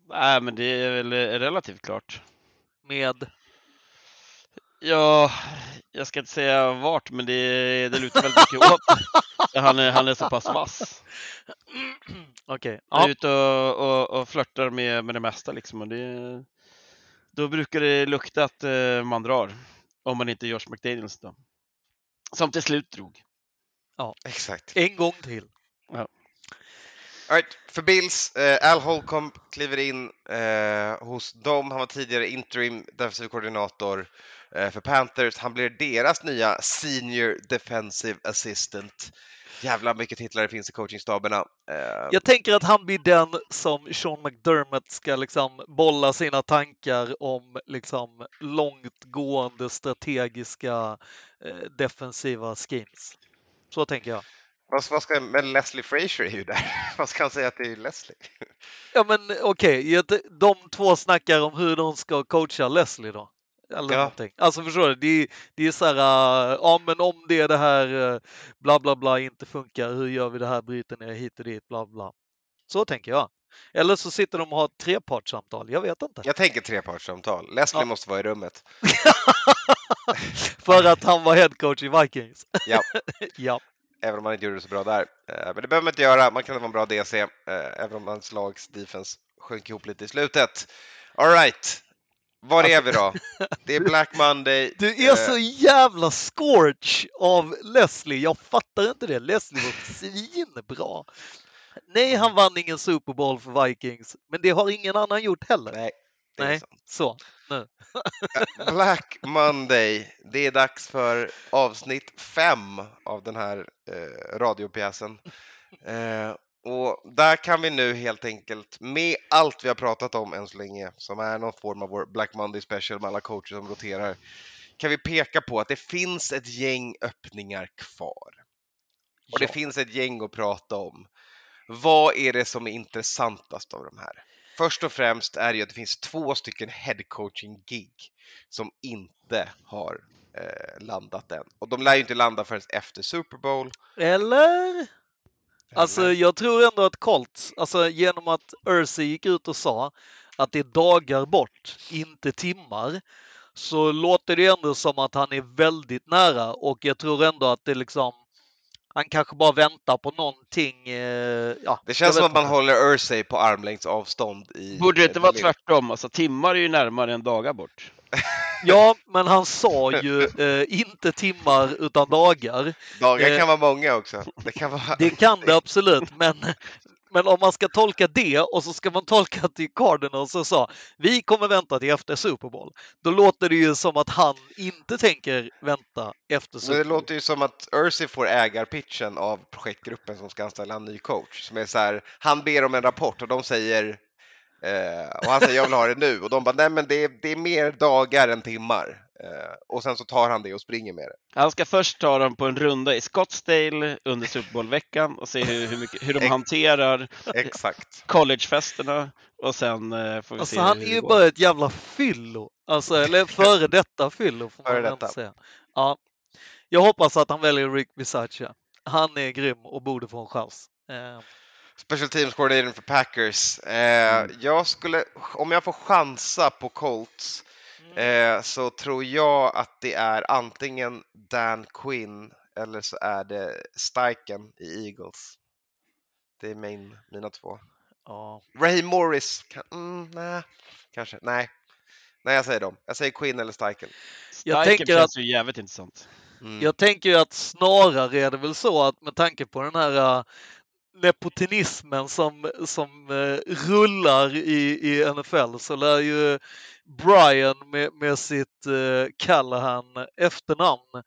Nej, men det är väl relativt klart. Med Ja, jag ska inte säga vart, men det, det lutar väldigt mycket åt han är, han är så pass vass. Okej. Han är Ja. ute och, och, och flörtar med, med det mesta liksom. Och det, då brukar det lukta att eh, man drar. Om man inte är Josh McDaniels då. Som till slut drog. Exakt. En gång till. All right, för Bills, eh, Al Holcomb kliver in eh, hos dem. Han var tidigare interim defensiv koordinator eh, för Panthers. Han blir deras nya senior defensive assistant. Jävla mycket titlar det finns i coachingstaberna. Eh, Jag tänker att han blir den som Sean McDermott ska liksom bolla sina tankar om liksom långtgående strategiska eh, defensiva schemes. Så tänker jag. vad, ska, men Leslie Frazier är ju där. vad ska han säga är Leslie? Ja men okej, okay. de två snackar om hur de ska coacha Leslie då. Eller Ja. någonting. Alltså förstår du? Det är, det är så här, äh, ja men om det är det här äh, bla bla bla inte funkar, hur gör vi det här, bryter ner hit och dit, bla bla. Så tänker jag. Eller så sitter de och har trepartssamtal, jag vet inte. Jag tänker trepartssamtal. Leslie Ja. måste vara i rummet. För att han var headcoach i Vikings. Ja. ja. Även om man inte gjorde det så bra där. Eh, Men det behöver man inte göra. Man kan vara en bra DC, även om hans lags defense sjönk ihop lite i slutet. All Var är vi då? Det är Black Monday. Du är Eh, så jävla scorch av Leslie. Jag fattar inte det. Leslie var svinbra. Nej, han vann ingen Super Bowl för Vikings, men det har ingen annan gjort heller. Nej, Nej. Så. Black Monday. Det är dags för avsnitt fem av den här eh, radiopjäsen. Eh, och där kan vi nu helt enkelt, med allt vi har pratat om än så länge, som är någon form av vår Black Monday special med alla coacher som roterar, kan vi peka på att det finns ett gäng öppningar kvar. Och det Ja. finns ett gäng att prata om. Vad är det som är intressantast av de här? Först och främst är det ju att det finns två stycken head coaching gig som inte har eh, landat än. Och de lär ju inte landa förrän efter Super Bowl. Eller? Alltså, Eller? jag tror ändå att Colts, alltså genom att Ursi gick ut och sa att det är dagar bort, inte timmar, så låter det ändå som att han är väldigt nära och jag tror ändå att det liksom, han kanske bara väntar på någonting. Eh, ja, det känns som att man inte. håller Ursay på armlängds avstånd. I, Borde det inte vara tvärtom? Alltså timmar är ju närmare än dagar bort. Ja, men han sa ju eh, inte timmar utan dagar. Dagar Eh, kan vara många också. Det kan vara... Det kan det absolut, men, men om man ska tolka det och så ska man tolka till Cardinals och sa vi kommer vänta till efter Super Bowl. Då låter det ju som att han inte tänker vänta efter Super det Bowl. låter ju som att Ursay får ägarpitchen av projektgruppen som ska anställa en ny coach. Som är så här, han ber om en rapport och de säger eh, och han säger jag vill ha det nu och de bara nej men det är, det är mer dagar än timmar. Eh, och sen så tar han det och springer med det. Han ska först ta dem på en runda i Scottsdale under Super Bowl-veckan och se hur, hur, mycket, hur de hanterar Exakt. collegefesterna och sen eh, får vi Alltså se han hur är ju går. bara ett jävla fyllo. Alltså, eller före detta fyllo får Före detta. säga. Ja. Jag hoppas att han väljer Rick Bisaccia. Han är grym och borde få en chans. Eh, Special Teams Coordinator för Packers. Eh, jag skulle, om jag får chansa på Colts eh, så tror jag att det är antingen Dan Quinn eller så är det Steichen i Eagles. Det är min, mina två. ja. Raheem Morris, kan, mm, nej, kanske, nej. Nej, jag säger dem. Jag säger Quinn eller Steichen. Jag Steichen tänker känns ju jävligt intressant. Mm. Jag tänker ju att snarare är det väl så att med tanke på den här uh, nepotinismen som, som uh, rullar i, i NFL så lär ju Brian med, med sitt uh, Callahan efternamn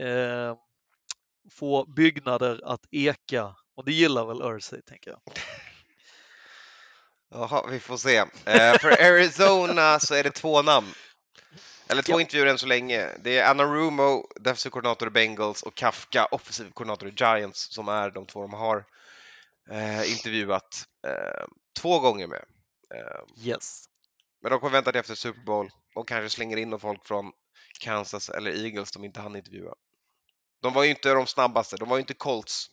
eh, få byggnader att eka. Och det gillar väl Ursay, tänker jag. Jaha, vi får se. Eh, för Arizona så är det två namn. Eller två Ja. intervjuer än så länge. Det är Anna Rumo, defensive koordinator i Bengals och Kafka, offensiv koordinator i Giants som är de två de har eh, intervjuat eh, två gånger med. Eh, Yes. men de kommer vänta till efter Super Bowl och kanske slänger in någon folk från Kansas eller Eagles de inte hann intervjua. De var ju inte de snabbaste, de var ju inte Colts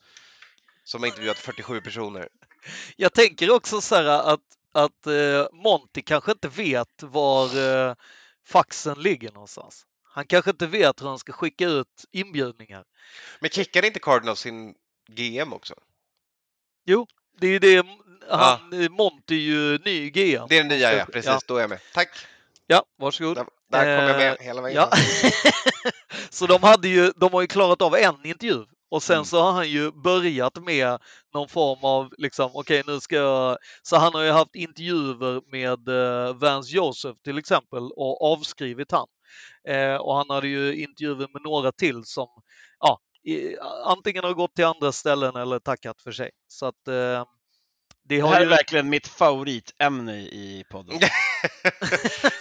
som har intervjuat 47 personer. Jag tänker också så här att, att eh, Monty kanske inte vet var eh, faxen ligger någonstans. Han kanske inte vet hur han ska skicka ut inbjudningar. Men kickade inte Cardinals sin GM också? Det är det, han, eh, Monty är ju ny GM. Det är den nya, ja. Precis, Ja, då är jag med. Tack! ja varsågod. Där, där kom jag med Eh, hela vägen. Ja. så de, hade ju, de har ju klarat av en intervju och sen Mm. så har han ju börjat med någon form av, liksom, okej nu ska jag... Så han har ju haft intervjuer med eh, Vance Joseph till exempel och avskrivit han. Eh, och han hade ju intervjuer med några till som, ja, i, antingen har gått till andra ställen eller tackat för sig. Så att eh, det Det här är ju... verkligen mitt favoritämne i podden.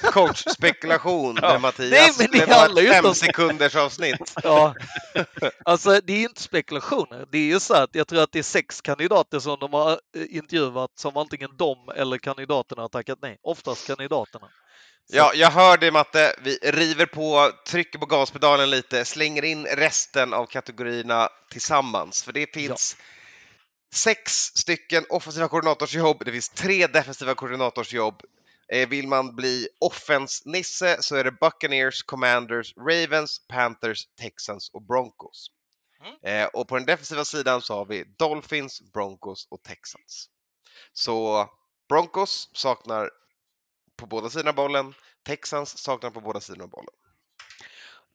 Coachspekulation Ja. med Mattias. Nej, men det det var handlar ju ett inte fem om- sekunders avsnitt. Ja. Alltså det är inte spekulationer. Det är ju så att jag tror att det är sex kandidater som de har eh, intervjuat som antingen de eller kandidaterna har tackat nej. Oftast kandidaterna. Ja, jag hör det Matte. Vi river på, trycker på gaspedalen lite, slänger in resten av kategorierna tillsammans. För det finns sex stycken offensiva koordinatorsjobb, det finns tre defensiva koordinatorsjobb. Eh, Vill man bli offens-nisse så är det Buccaneers, Commanders, Ravens, Panthers, Texans och Broncos. Eh, och på den defensiva sidan så har vi Dolphins, Broncos och Texans. Så Broncos saknar på båda sidorna av bollen, Texans saknar på båda sidorna av bollen.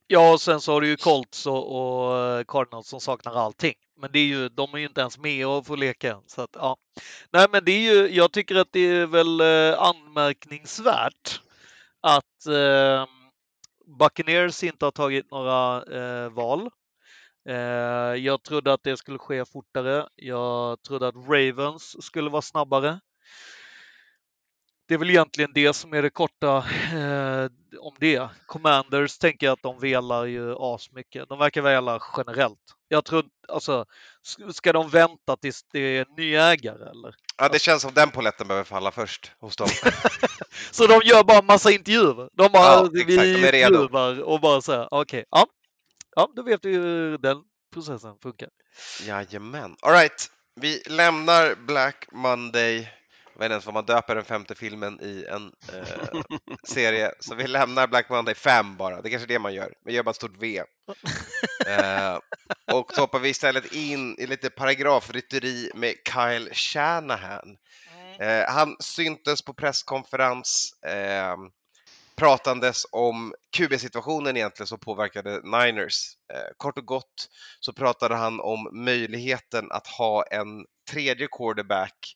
Ja, och sen så har du ju Colts och, och eh, Cardinals som saknar allting. Men det är ju, de är ju inte ens med och får leka än. Så att, ja. Nej, men det är ju, jag tycker att det är väl eh, anmärkningsvärt att eh, Buccaneers inte har tagit några eh, val. Eh, jag trodde att det skulle ske fortare. Jag trodde att Ravens skulle vara snabbare. Det är väl egentligen det som är det korta eh, om det. Commanders tänker jag att de velar ju asmycket. De verkar vela generellt. Jag tror alltså, ska de vänta tills det är ny ägare eller? Ja, det känns som den poletten behöver falla först hos dem. Så de gör bara massa intervjuer. De bara, Ja, exakt, vi intervjuar och bara säger okej, ja, ja, då vet vi hur den processen funkar. Jajamän. All right. Vi lämnar Black Monday. Jag vet inte ens vad man döper den femte filmen i en eh, serie. Så vi lämnar Black Monday 5 bara. Det är kanske är det man gör. Vi gör bara ett stort V. Eh, och så hoppar vi istället in i lite paragrafrytteri med Kyle Shanahan. Eh, han syntes på presskonferens eh, pratandes om QB-situationen egentligen som påverkade Niners. Eh, kort och gott så pratade han om möjligheten att ha en tredje quarterback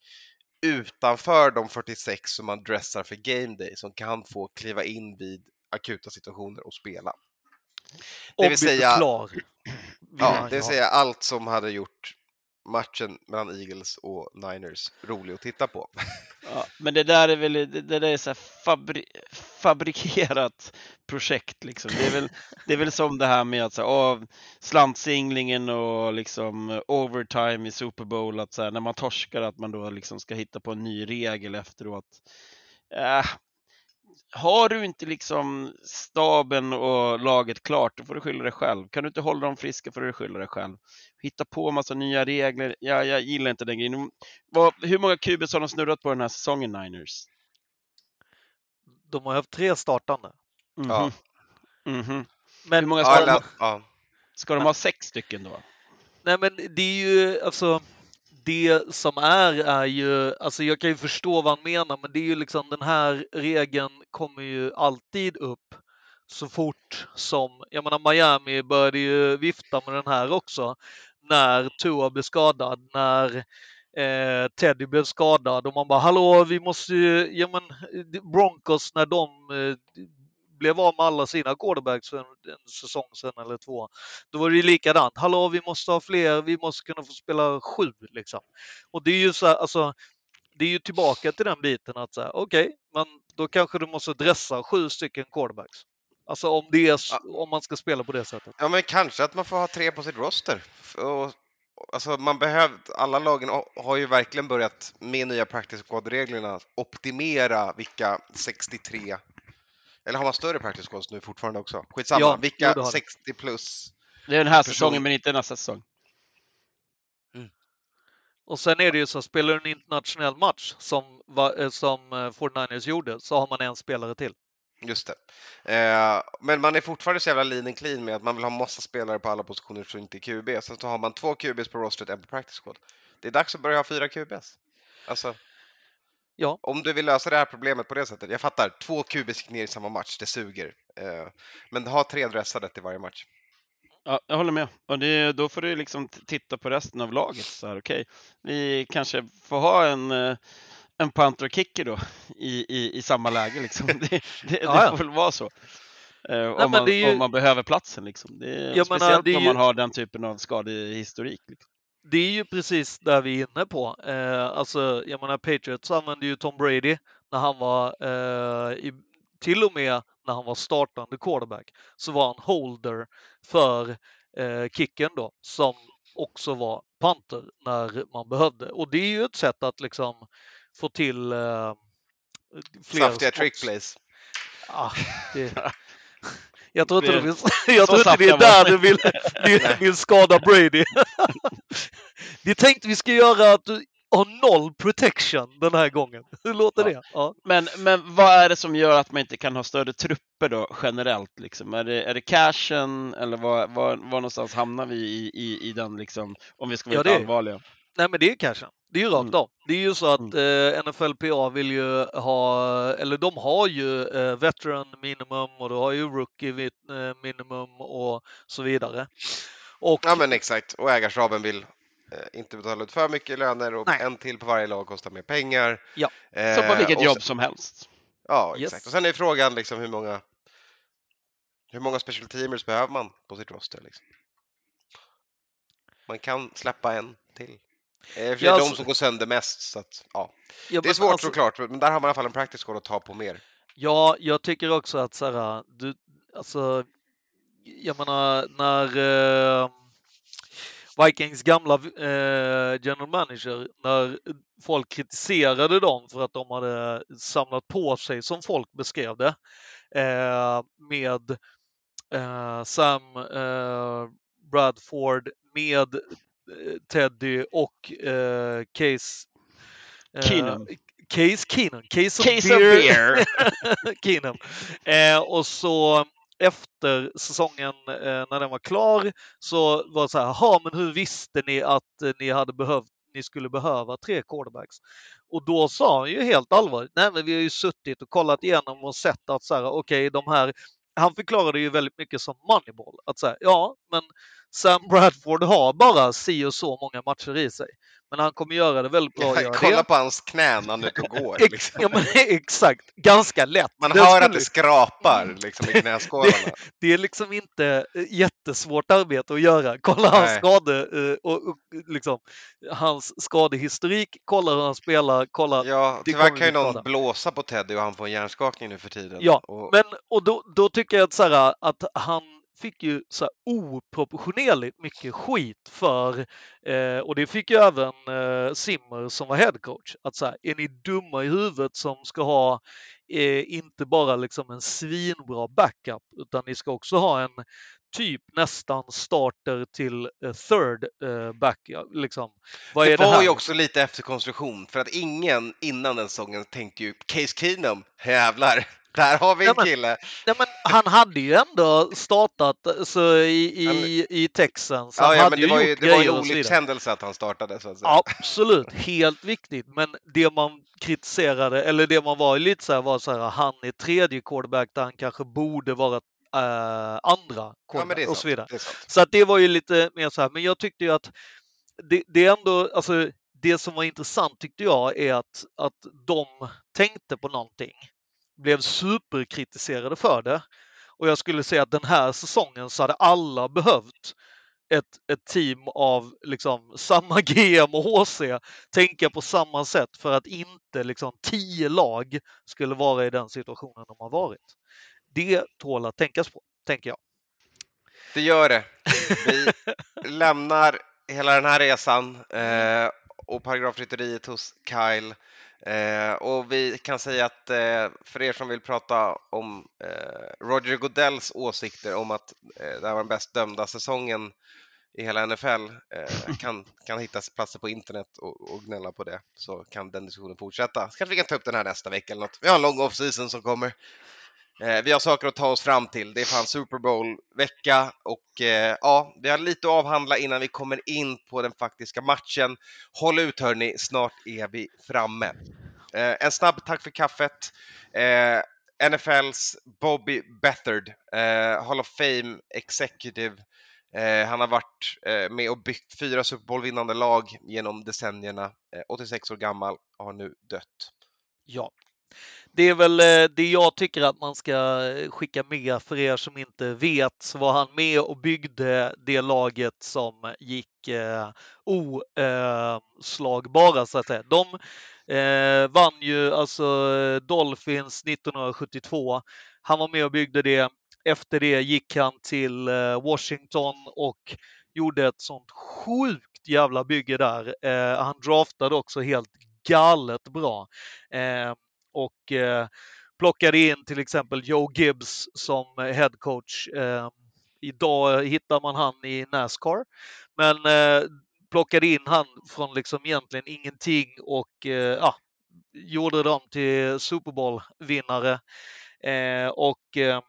utanför de 46 som man dressar för game day som kan få kliva in vid akuta situationer och spela. Det vill säga- Ja, det vill säga allt som hade gjort matchen mellan Eagles och Niners rolig att titta på. Ja, men det där är väl det, där är så här fabri, fabrikerat projekt liksom. Det är väl, det är väl som det här med att så här, slantsinglingen och liksom overtime i Super Bowl, att så här, när man torskar att man då liksom ska hitta på en ny regel efteråt. Äh, har du inte liksom staben och laget klart, då får du skylla dig själv. Kan du inte hålla dem friska får du skylla dig själv. Hitta på massa nya regler. Ja, jag gillar inte den grejen. Vad, hur många QBs har de snurrat på den här säsongen, Niners? De har haft tre startande. Mhm. Ja. Mhm. Men, Hur många Ja, ska, de, eller, ha- ja. ska de ha? Sex stycken då? nej, men det är ju alltså det som är är ju, alltså jag kan ju förstå vad han menar, men det är ju liksom den här regeln kommer ju alltid upp så fort som, jag menar Miami började ju vifta med den här också när Tua blev skadad, när eh, Teddy blev skadad och man bara hallå vi måste ju, ja men Broncos när de eh, blev av med alla sina quarterbacks för en, en säsong sedan eller två. Då var det ju likadant. Hallå, vi måste ha fler. Vi måste kunna få spela sju liksom. Och det är ju så här, alltså. Det är ju tillbaka till den biten att säga okej, men då kanske du måste dressa sju stycken quarterbacks. Alltså om det är, s- om man ska spela på det sättet. ja, men kanske att man får ha tre på sitt roster. Och, alltså, man behöver, alla lagen ha- har ju verkligen börjat med nya practice squad-reglerna optimera vilka 63 eller har man större practice squads nu fortfarande också? Skitsamma, Ja, vilka det har det. 60 plus? Det är den här Person- säsongen, men inte nästa säsong. Och sen är det ju så, spelar du en internationell match som, eh, som eh, 49ers gjorde så har man en spelare till. Just det. Eh, men man är fortfarande så jävla lean and clean med att man vill ha massa spelare på alla positioner som inte är QB. Sen så har man två QBs på rostret, en på practice squad. Det är dags att börja ha fyra QBs. Alltså, Ja. om du vill lösa det här problemet på det sättet. Jag fattar, två QBs gick ner i samma match, det suger. Eh, men ha tre dressade till varje match. Ja, jag håller med. Och det, då får du liksom titta på resten av laget. Så här, okej, vi kanske får ha en, eh, en punter och kicker då i, i, i samma läge. Liksom. Det, det, Ja, ja. det får väl vara så. Eh, om, men man, det ju- om man behöver platsen liksom. Det är, speciellt det är om ju- man har den typen av skadehistorik. Liksom. Det är ju precis där vi är inne på. Eh, alltså, jag menar, Patriots använde ju Tom Brady när han var, eh, i, till och med när han var startande quarterback, så var han holder för eh, kicken då, som också var panter när man behövde. Och det är ju ett sätt att liksom få till eh, fler Saftiga trick plays. Ah, det... Jag tror inte, Det- finns... jag tror inte det är där du vill, vill, vill skada Brady. Vi tänkte vi ska göra att du har noll protection den här gången. Hur låter Ja. det? Ja. Men, men vad är det som gör att man inte kan ha större trupper då generellt? Liksom? Är, det, är det cashen eller var, var, var någonstans hamnar vi i, i, i den liksom, om vi ska vara Ja, lite allvarliga? Nej men det är cashen. Det är ju rakt Mm. av. Det är ju så att eh, NFLPA vill ju ha, eller de har ju eh, veteran minimum och du har ju rookie eh, minimum och så vidare. Och Ja men exakt, och ägarstaben vill eh, inte betala ut för mycket löner och Nej. en till på varje lag kostar mer pengar. Ja. Eh, Som på vilket jobb sen- som helst. Ja, Yes. exakt. Och sen är frågan liksom hur många hur många special teamers behöver man på sitt roster? Liksom? Man kan släppa en till. Eh, sig Ja, de som går sönder mest, så att, ja. Ja, Det är svårt alltså- såklart, men där har man i alla fall en squad att ta på mer. Ja, jag tycker också att så här, du, alltså, jag menar när eh, Vikings gamla eh, general manager, när folk kritiserade dem för att de hade samlat på sig, som folk beskrev det, eh, med eh, Sam eh, Bradford, med Teddy och eh, Case eh, Keenum. Case Keenum. Case of Case of beer. beer! Keenum. Eh, och så efter säsongen eh, när den var klar så var det så här, jaha, men hur visste ni att eh, ni hade behövt ni skulle behöva tre quarterbacks? Och då sa han ju helt allvarligt, nej men vi har ju suttit och kollat igenom och sett att så här, okej, de här han förklarade ju väldigt mycket som Moneyball. Att säga, ja, men Sam Bradford har bara si och så många matcher i sig. Men han kommer göra det väldigt bra. att göra Kolla det. på hans knän när han är ute och går. Liksom. ja, men, exakt, ganska lätt. Man Det hör att skulle- det skrapar liksom, i knäskålarna. det är liksom inte eh, jättesvårt arbete att göra. Kolla hans skade eh, och, och liksom hans skadehistorik, kolla hur han spelar, kolla. Ja, det tyvärr kan ju någon skada. blåsa på Teddy och han får en hjärnskakning nu för tiden. Ja, och, Men och då, då tycker jag att, så här, att han fick ju så oproportionerligt mycket skit för, eh, och det fick ju även eh, Simmer som var headcoach, att så här, är ni dumma i huvudet som ska ha eh, inte bara liksom en svinbra backup, utan ni ska också ha en typ nästan starter till eh, third eh, backup. Liksom. Vad det det var här? ju också lite efter konstruktion för att ingen innan den säsongen tänkte ju Case Keenum, jävlar, där har vi en Ja, men- kille. Nej, men han hade ju ändå startat så i, i, i Texans. Han Ja, ja, men ju det var ju det var grejer en så olyckshändelse att han startade så. Absolut, helt viktigt. Men det man kritiserade, eller det man var lite så här var så här, han är tredje quarterback där han kanske borde vara eh, andra Ja, quarterback är och så vidare. Så att det var ju lite mer så här, men jag tyckte ju att det, det är ändå, alltså det som var intressant tyckte jag är att, att de tänkte på någonting, blev superkritiserade för det. Och jag skulle säga att den här säsongen så hade alla behövt ett, ett team av liksom samma GM och HC tänka på samma sätt för att inte liksom tio lag skulle vara i den situationen de har varit. Det tål att tänkas på, tänker jag. Det gör det. Vi lämnar hela den här resan eh, och paragrafrytteriet hos Kyle. Eh, och vi kan säga att eh, för er som vill prata om eh, Roger Goodells åsikter om att eh, det här var den bäst dömda säsongen i hela NFL eh, kan, kan hittas platser på internet och, och gnälla på det så kan den diskussionen fortsätta. Så kanske vi kan ta upp den här nästa vecka eller något. Vi har en lång off-season som kommer. Eh, vi har saker att ta oss fram till. Det är fan Super Bowl-vecka och eh, ja, vi har lite att avhandla innan vi kommer in på den faktiska matchen. Håll ut hörni, snart är vi framme. Eh, en snabb tack för kaffet. Eh, NFLs Bobby Bethard, eh, Hall of Fame Executive. Eh, han har varit eh, med och byggt fyra Super Bowl-vinnande lag genom decennierna. Eh, 86 år gammal, har nu dött. Ja, det är väl eh, det jag tycker att man ska eh, skicka med för er som inte vet så var han med och byggde det laget som gick eh, oslagbara eh, så att säga. De eh, vann ju alltså Dolphins 1972. Han var med och byggde det. Efter det gick han till eh, Washington och gjorde ett sånt sjukt jävla bygge där. Eh, han draftade också helt galet bra. Eh, och eh, plockade in till exempel Joe Gibbs som head coach. Eh, idag hittar man han i Nascar. Men eh, plockade in han från liksom egentligen ingenting och eh, ja, gjorde dem till Super Bowl-vinnare. Eh, och eh,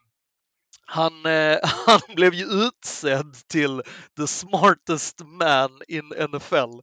han, eh, han blev ju utsedd till the smartest man in NFL.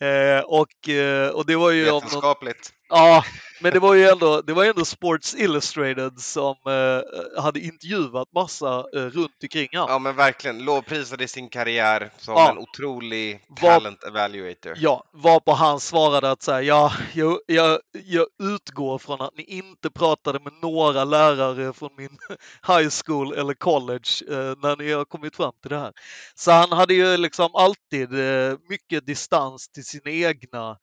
Eh, och, eh, och det var ju av någon, Vetenskapligt. Ja, men det var ju ändå, det var ändå Sports Illustrated som eh, hade intervjuat massa eh, runt omkring han. Ja men verkligen, lovprisade sin karriär som Ja. en otrolig Var- talent evaluator. Ja, varpå han svarade att så här, ja, jag, jag, jag utgår från att ni inte pratade med några lärare från min high school eller college eh, när ni har kommit fram till det här. Så han hade ju liksom alltid eh, mycket distans till sin egna eh,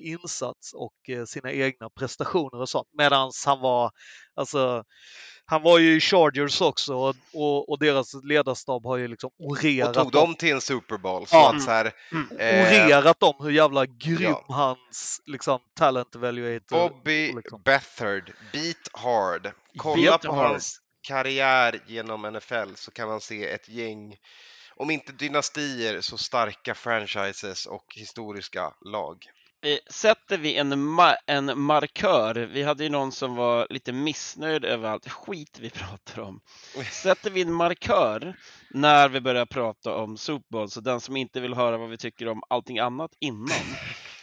insats och eh, sina egna prestationer och sånt. Medan han var, alltså, han var ju i Chargers också och, och, och deras ledarstab har ju liksom Och orerat tog dem till en Super Bowl. Så Ja. att så här, Mm. eh, orerat om hur jävla grym ja. hans liksom, talent evaluator Bobby liksom. Bethard, Beat Hard. Kolla Beat på Hard. hans karriär genom NFL så kan man se ett gäng, om inte dynastier, så starka franchises och historiska lag. Sätter vi en, ma- en markör, vi hade ju någon som var lite missnöjd över allt skit vi pratar om. Sätter vi en markör när vi börjar prata om Super Bowl, så den som inte vill höra vad vi tycker om allting annat innan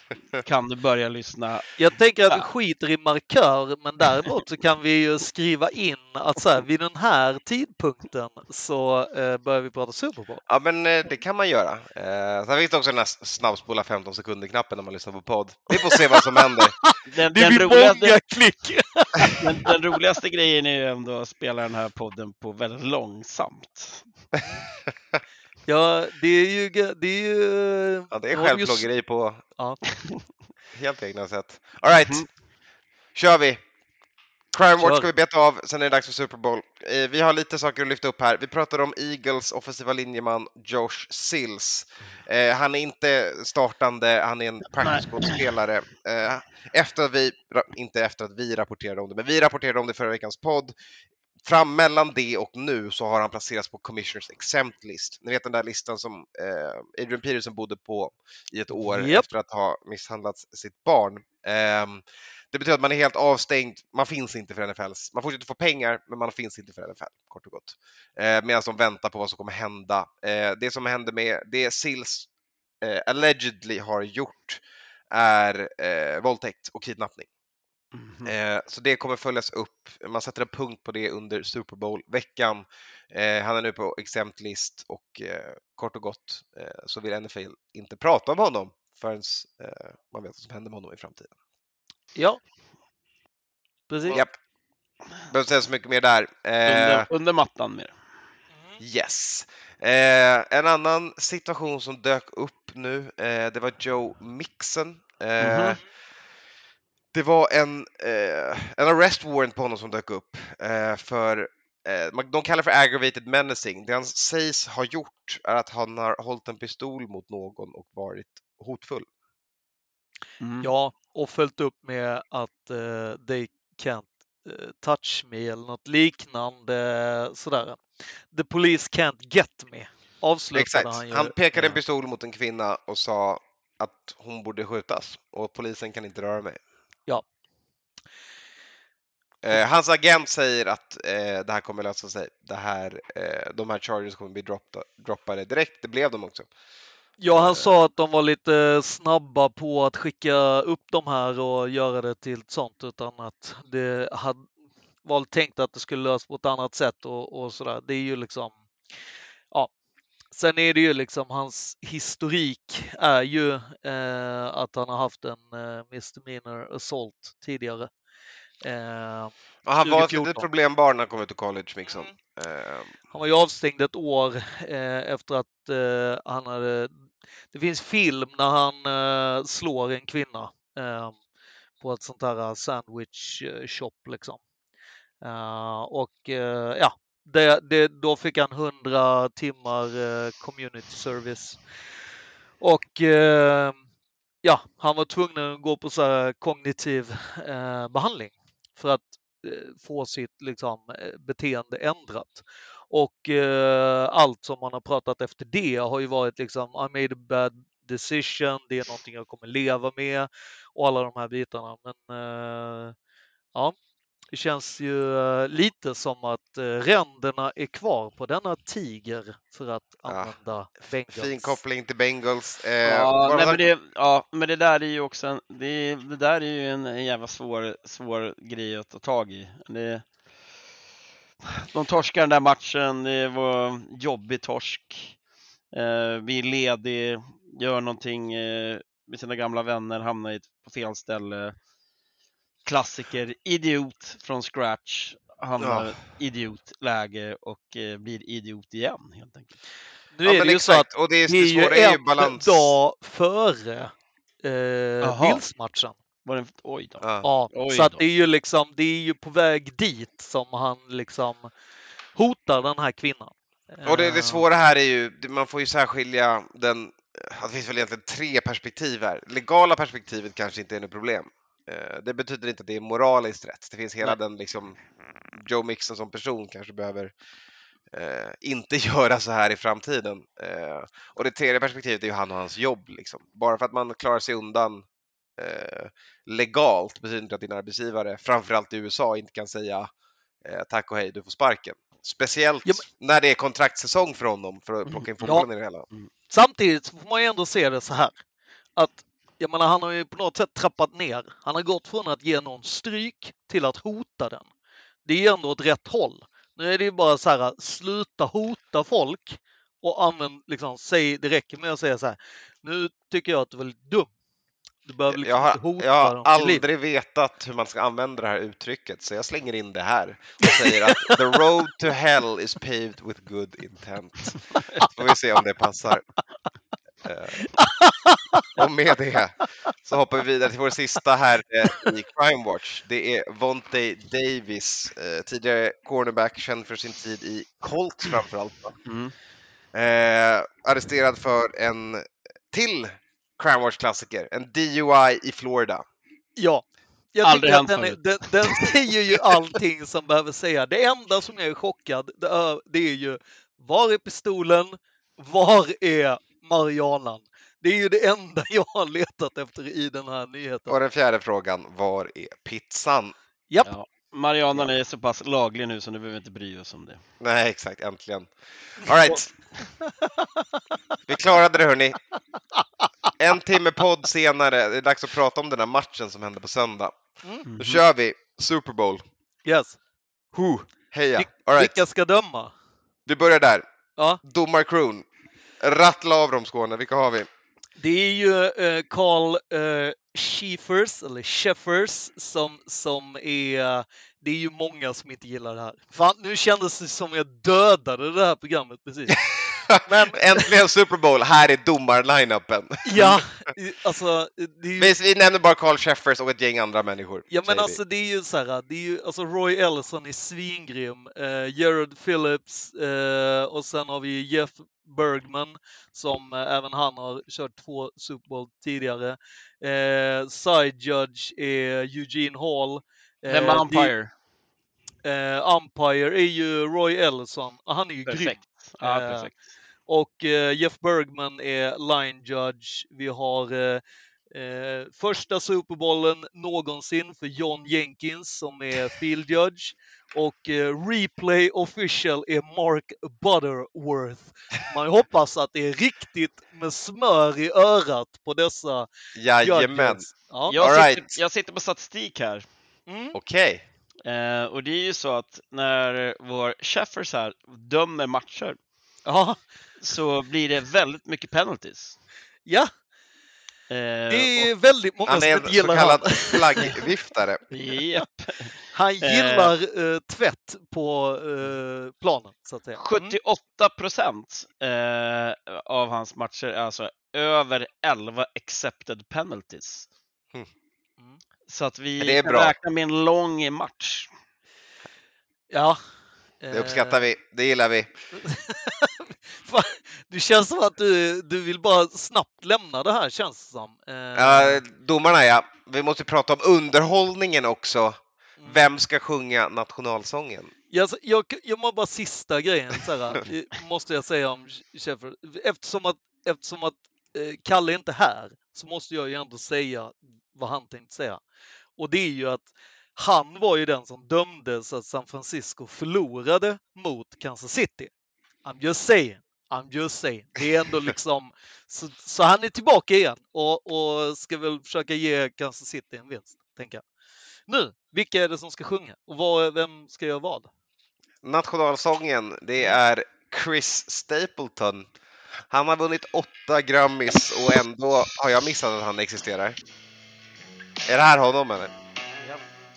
kan du börja lyssna. Jag tänker att vi skiter i markör, men däremot så kan vi ju skriva in att så här, vid den här tidpunkten så eh, börjar vi prata Super Bowl. Ja, men eh, det kan man göra. Eh, sen finns det också den här snabbspola 15 sekunder-knappen när man lyssnar på podd. Vi får se vad som händer. Den, Det den, blir roligaste, många klick! den, den roligaste grejen är ju ändå att spela den här podden på väldigt långsamt. Ja, det är ju... Det är ju Ja, det är självplågeri på Ja. helt egna sätt. All right, Mhm. kör vi! Crime Watch ska vi beta av, sen är det dags för Super Bowl. Eh, Vi har lite saker att lyfta upp här. Vi pratade om Eagles offensiva linjeman Josh Sills. Eh, han är inte startande, han är en practice squad-spelare. Eh, efter att vi, inte efter att vi rapporterade om det, men vi rapporterade om det förra veckans podd. Fram mellan det och nu så har han placerats på Commissioners Exempt List. Ni vet den där listan som eh, Adrian Peterson bodde på i ett år Japp. efter att ha misshandlat sitt barn. Ehm, det betyder att man är helt avstängd. Man finns inte för NFL. Man fortsätter få pengar, men man finns inte för NFL, kort och gott. Eh, Medan de väntar på vad som kommer hända. Eh, det som händer med det Sills eh, allegedly har gjort är eh, våldtäkt och kidnappning. Mhm. Eh, så det kommer följas upp. Man sätter en punkt på det under Super Bowl-veckan. Eh, han är nu på exempt list och eh, kort och gott eh, så vill NFL inte prata om honom förrän eh, man vet vad som händer med honom i framtiden. Ja. Precis. Japp. Behöver inte säga så mycket mer där. Eh, Under, under mattan mer. Yes. Eh, en annan situation som dök upp nu, eh, det var Joe Mixon. Eh, Mhm. Det var en, eh, en arrest warrant på honom som dök upp eh, för eh, man- de kallar för aggravated menacing. Det han sägs ha gjort är att han har hållit en pistol mot någon och varit hotfull. Mm. Ja, och följt upp med att eh, they can't eh, touch me eller något liknande sådär. The police can't get me. Avslutade Exakt. han ju. Han pekade en eh, pistol mot en kvinna och sa att hon borde skjutas och polisen kan inte röra mig. Eh, hans agent säger att eh, det här kommer lösa sig. Det här, eh, de här charges kommer bli droppa, droppade direkt. Det blev de också. Ja, han sa att de var lite snabba på att skicka upp de här och göra det till ett sånt utan att det hade var tänkt att det skulle lösas på ett annat sätt och, och sådär. Det är ju liksom, ja. Sen är det ju liksom hans historik är ju eh, att han har haft en eh, misdemeanor assault tidigare. Eh, han var ett 2014. litet problembarn när han kom ut ur college, Mixon. Mm. Eh, Han var ju avstängd ett år eh, efter att eh, han hade... Det finns film när han eh, slår en kvinna eh, på ett sånt här sandwich eh, shop liksom. Eh, och eh, ja, det, det, då fick han 100 timmar eh, community service. Och eh, ja, han var tvungen att gå på så här kognitiv eh, behandling för att eh, få sitt liksom, eh, beteende ändrat. Och eh, allt som man har pratat efter det har ju varit liksom I made a bad decision, det är någonting jag kommer leva med och alla de här bitarna. Men eh, ja, det känns ju eh, lite som att eh, ränderna är kvar på denna tiger för att Ja, använda Bengals. fin koppling till Bengals. Eh, Ja, nej, men det, ja, men det där är ju också en, det, det där är ju en, en jävla svår, svår grej att ta tag i. Det, de torskar den där matchen, det var jobbig torsk. Eh, vi är ledig, gör någonting eh, med sina gamla vänner, hamnar på fel ställe. Klassiker, idiot från scratch, hamnar Ja. idiotläge och eh, blir idiot igen helt enkelt. Nu ja, är det ju så att exakt. Och det, är, det är ju svåra är ju en balans. dag före eh. Bills-matchen. Var det, oj då. Ja. Ja, Oj så att då. det är ju liksom, det är ju på väg dit som han liksom hotar den här kvinnan. Och det, Eh, det svåra här är ju, man får ju särskilja den, det finns väl egentligen tre perspektiv här. Legala perspektivet kanske inte är något problem. Eh, Det betyder inte att det är moraliskt rätt. Det finns hela Nej. den liksom, Joe Mixon som person kanske behöver eh, inte göra så här i framtiden. Eh, och det tredje perspektivet är ju han och hans jobb. Liksom. Bara för att man klarar sig undan eh, legalt betyder inte att din arbetsgivare, framförallt i USA, inte kan säga eh, tack och hej, du får sparken. Speciellt Ja, när det är kontraktssäsong för honom för att plocka in Ja. fotbollen i det hela. Samtidigt så får man ju ändå se det så här. Att, jag menar, han har ju på något sätt trappat ner. Han har gått från att ge någon stryk till att hota den. Det är ju ändå åt rätt håll. Nu är det ju bara så här, sluta hota folk och använd, liksom, säg, det räcker med att säga så här. Nu tycker jag att du är väldigt dum. Du behöver liksom Jag inte har, hota jag dem har livet. aldrig vetat hur man ska använda det här uttrycket, så jag slänger in det här och säger att the road to hell is paved with good intent. Får vi se om det passar. Eh, Och med det så hoppar vi vidare till vår sista här eh, i Crime Watch. Det är Vontae Davis, eh, tidigare cornerback, känd för sin tid i Colts framförallt. Mm. Eh, arresterad för en till Crime Watch-klassiker, en DUI i Florida. Ja. Jag Aldrig hänt den, förut. den, den säger ju allting som behöver säga. Det enda som jag är chockad, det är, det är ju var är pistolen? Var är Marianan? Det är ju det enda jag har letat efter i den här nyheten. Och den fjärde frågan, var är pizzan? Japp. Ja. Marianan är så pass laglig nu så nu behöver vi inte bry oss om det. Nej, exakt, äntligen. All right. Vi klarade det hörni. En timme podd senare, det är dags att prata om den här matchen som hände på söndag. Mm. Då kör vi Super Bowl. Yes. Huh. Heja! All right. Vilka ska döma? Vi börjar där. Ja, Domarkron. Rattla av dem Skåne, vilka har vi? det är ju eh, Carl eh, Schieffers, eller Sheffers, som, som är... Det är ju många som inte gillar det här. Fan, nu kändes det som jag dödade det här programmet precis. Men- Äntligen Super Bowl, här är domarlineupen. Ja, alltså det är ju... Vi, vi nämner bara Carl Sheffers och ett gäng andra människor. Ja men säger vi. alltså det är ju så här, det är ju, alltså Roy Ellison är svingrym, eh, Jared Phillips eh, och sen har vi Jeff Bergman som eh, även han har kört två Super Bowl tidigare. Eh, side Judge är Eugene Hall. Eh, Vem är umpire? det- Eh, umpire är ju Roy Ellison, Ah, han är ju grym. Perfekt. Ja, Eh, perfekt. Och eh, Jeff Bergman är line judge. Vi har eh, eh, första Superbollen någonsin för John Jenkins som är field judge. Och eh, replay official är Mark Butterworth. Man hoppas att det är riktigt med smör i örat på dessa Jajamän. judges. Ja. Jag, all sitter, right. jag sitter på statistik här. Mm. Okej. Eh, och det är ju så att när vår Sheffers här dömer matcher ja, så blir det väldigt mycket penalties. ja, Det är väldigt många Han som är en inte så gillar kallad han. flaggviftare. och, japp. Han gillar eh, tvätt på eh, planen, så att säga. Mm. 78 procent eh, av hans matcher är alltså över 11 accepted penalties. Mm. Mm. Så att vi Det är kan bra. räkna med en lång match. Ja. Det uppskattar vi, det gillar vi. Det känns som att du, du vill bara snabbt lämna det här, känns det som. Eh, Ja, domarna ja. Vi måste prata om underhållningen också. mm. Vem ska sjunga nationalsången? Alltså, jag, jag må bara sista grejen, så måste jag säga om Sheffield. Eftersom att, eftersom att eh, Kalle inte är här så måste jag ju ändå säga vad han tänkte säga. Och det är ju att han var ju den som dömde så att San Francisco förlorade mot Kansas City. I'm just saying. I'm just saying. Det är ändå liksom, så, så han är tillbaka igen och, och ska väl försöka ge Kansas City en vinst, tänker jag. Nu, vilka är det som ska sjunga och vad, vem ska göra vad? Nationalsången, det är Chris Stapleton. Han har vunnit åtta Grammys och ändå har jag missat att han existerar. Är det här honom eller?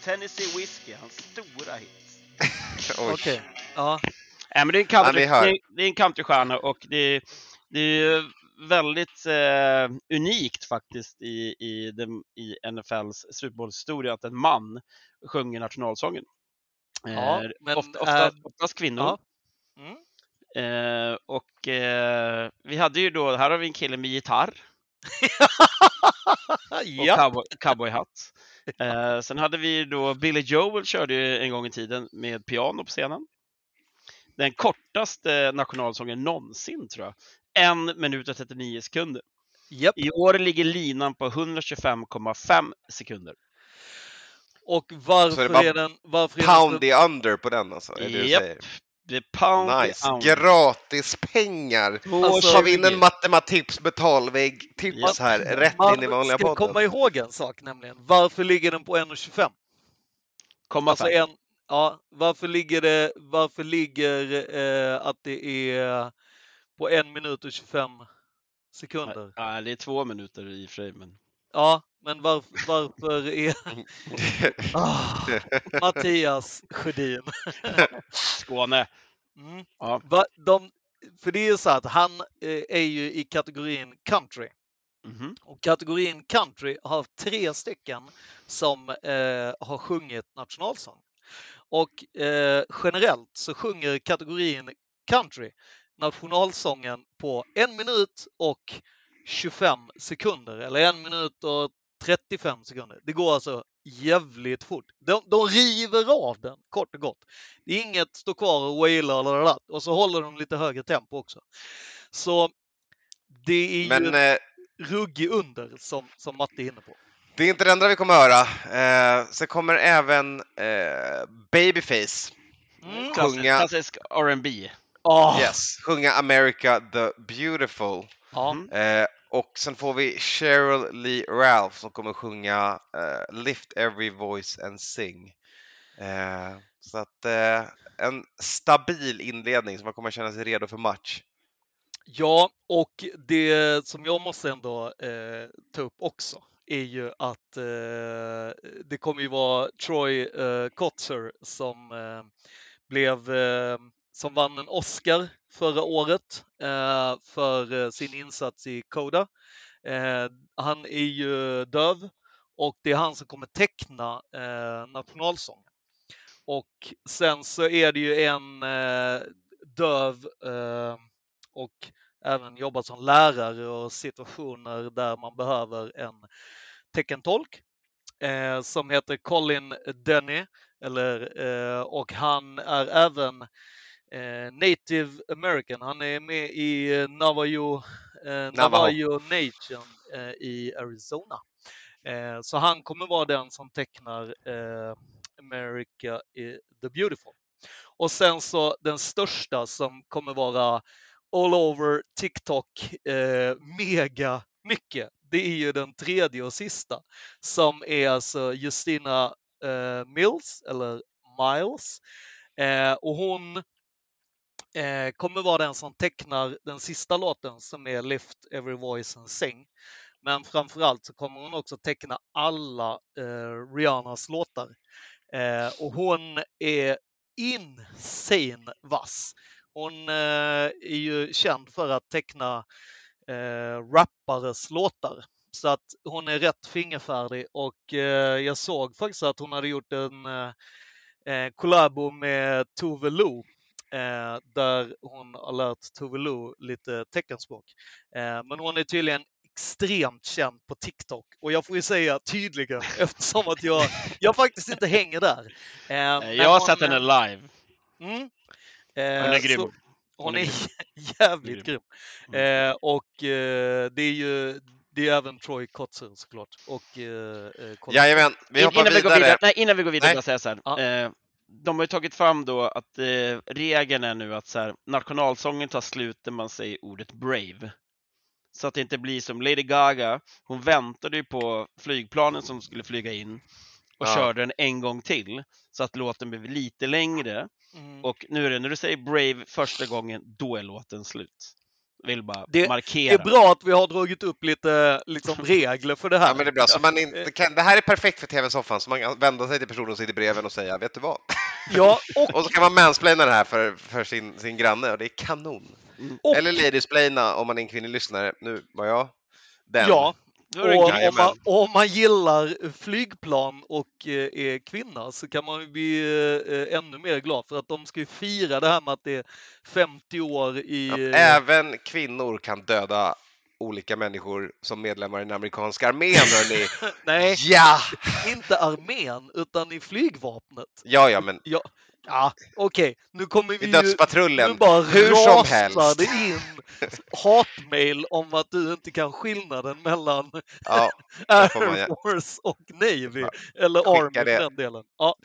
Tennessee Whiskey, hans stora hit. Okej. Ja. Nej, men det är en, Ja, country, hör. det är, det är en countrystjärna och det, det är väldigt eh, unikt faktiskt i, i, den, i NFLs Super Bowl-historia att en man sjunger nationalsången. Ja, Eh, men ofta, ofta, är- oftast kvinnor. Ja. Mm. Eh, och eh, vi hade ju då, här har vi en kille med gitarr och ja. cowboy, cowboyhatt. Eh, sen hade vi då Billy Joel körde ju en gång i tiden med piano på scenen. Den kortaste nationalsången någonsin tror jag. En minut och 39 sekunder. Japp. I år ligger linan på 125,5 sekunder. Och varför är bara är den... Varför är den Pound the under på den alltså, är säger? Det pound Nice! ounce. Gratispengar! Alltså, Tar vi in en matematips betalvägg tips Japp. här, rätt man in i vanliga ska komma podden. ihåg en sak nämligen. Varför ligger den på 1,25? Komma Alltså en, ja, varför ligger det, varför ligger eh, att det är på en minut och 25 sekunder? Ja, det är två minuter i och för sig, men Ja, men varför, varför är... Ah, Mattias Sjödin. Skåne. Mm. Ja. Va, de, för det är ju så att han eh, är ju i kategorin country. Mhm. Och kategorin country har tre stycken som eh, har sjungit nationalsång. Och eh, generellt så sjunger kategorin country nationalsången på en minut och 25 sekunder, eller en minut och 35 sekunder. Det går alltså jävligt fort. De, de river av den, kort och gott. Det är inget stå kvar och waila det och så håller de lite högre tempo också. Så det är ju Men en eh, ruggig under som, som Matte är inne på. Det är inte det enda vi kommer höra. Eh, sen kommer även eh, Babyface Mm. Sjunga. klassisk R&B. Ah, yes, sjunga America the Beautiful. Mm. Eh, och sen får vi Cheryl Lee Ralph som kommer sjunga eh, Lift Every Voice and Sing. Eh, så att eh, en stabil inledning så man kommer känna sig redo för match. ja, och det som jag måste ändå eh, ta upp också är ju att eh, det kommer ju vara Troy eh, Kotzer som eh, blev eh, som vann en Oscar förra året eh, för eh, sin insats i Coda. Eh, han är ju döv och det är han som kommer teckna eh, nationalsången. Och sen så är det ju en eh, döv eh, och även jobbat som lärare och situationer där man behöver en teckentolk eh, som heter Colin Denny. Eller, eh, och han är även eh, native american. Han är med i eh, Navajo, eh, Navajo Nation eh, i Arizona. Så han kommer vara den som tecknar America the Beautiful. Och sen så den största som kommer vara all over TikTok eh, mega mycket. Det är ju den tredje och sista som är alltså Justina eh, Mills eller Miles. Eh, och hon eh, kommer vara den som tecknar den sista låten som är Lift Every Voice and Sing. Men framförallt så kommer hon också teckna alla eh, Rihannas låtar. Eh, och hon är insane vass. Hon eh, är ju känd för att teckna eh, rappares låtar. Så att hon är rätt fingerfärdig och eh, jag såg faktiskt att hon hade gjort en eh, collabo med Tove Lo eh, där hon har lärt Tove Lo lite teckenspråk. Eh, men hon är tydligen extremt känd på TikTok och jag får ju säga tydligen eftersom att jag, jag faktiskt inte hänger där. Eh, Jag har sett henne live. Mm, Hon eh, är grym. så- hon är är grym. jävligt grym. Mm. Eh, och eh, det är ju det är även Troy Kotzer såklart. Och, eh, Jajamän, vi hoppar innan, vi går vidare. vidare nej, innan vi går vidare Nej. jag säga så här. Ja. Eh, de har ju tagit fram då att eh, regeln är nu att så här, nationalsången tar slut när man säger ordet Brave. Så att det inte blir som Lady Gaga, hon väntade ju på flygplanen som skulle flyga in och Ja. körde den en gång till så att låten blev lite längre. Mm. Och nu är det, när du säger Brave första gången, då är låten slut. Vill bara Det- markera. Det är bra att vi har dragit upp lite liksom, regler för det här. Ja, men det är bra. Så man inte kan, det här är perfekt för TV-soffan, så man kan vända sig till personen som sitter bredvid och säga, vet du vad? Ja, och, Och så kan man mansplaina det här för, för sin, sin granne och det är kanon. och Eller ladiesplaina om man är en kvinnlig lyssnare. Nu var jag den. ja, och om man, om man gillar flygplan och eh, är kvinna så kan man ju bli eh, ännu mer glad för att de ska ju fira det här med att det är 50 år i... Ja, eh, Även kvinnor kan döda olika människor som medlemmar i den amerikanska armén, hörni. Nej, Ja! inte armén utan i flygvapnet. Ja, ja, men Ja, ja okej, nu kommer vi i ju... Nu bara hur som helst. det in hatmail om att du inte kan skillnaden mellan Ja, Air Force och Navy. Ja, Eller Army för det. den delen. Ja.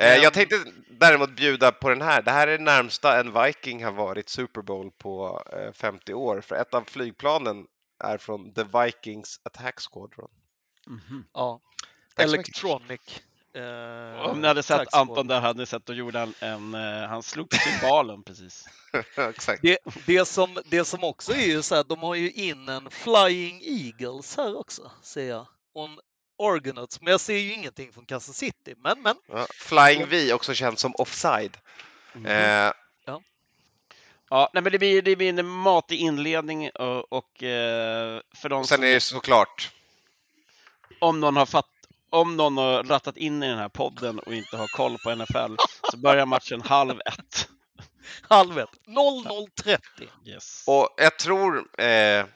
eh, Ehm. jag tänkte däremot bjuda på den här. Det här är närmsta en Viking har varit Super Bowl på eh, 50 år, för ett av flygplanen är från The Vikings Attack Squadron. Ja. Tack så mycket. Electronic. Eh, Om ni hade sett Anton där hade ni sett, då gjorde han en, eh, han slog på cymbalen precis. Exakt. Det, det, som, det som också är ju så här, de har ju in en Flying Eagles här också, ser jag. On Argonauts, men jag ser ju ingenting från Kansas City. Men, men. Ja, Flying V, också känd som Offside. Mhm. Eh, Ja, nej, men det blir, det blir en matig inledning och, och eh, för de och sen som, är det såklart om någon har fatt, om någon har rattat in i den här podden och inte har koll på NFL så börjar matchen halv ett. halv ett. 00.30. Yes. Och jag tror, eh,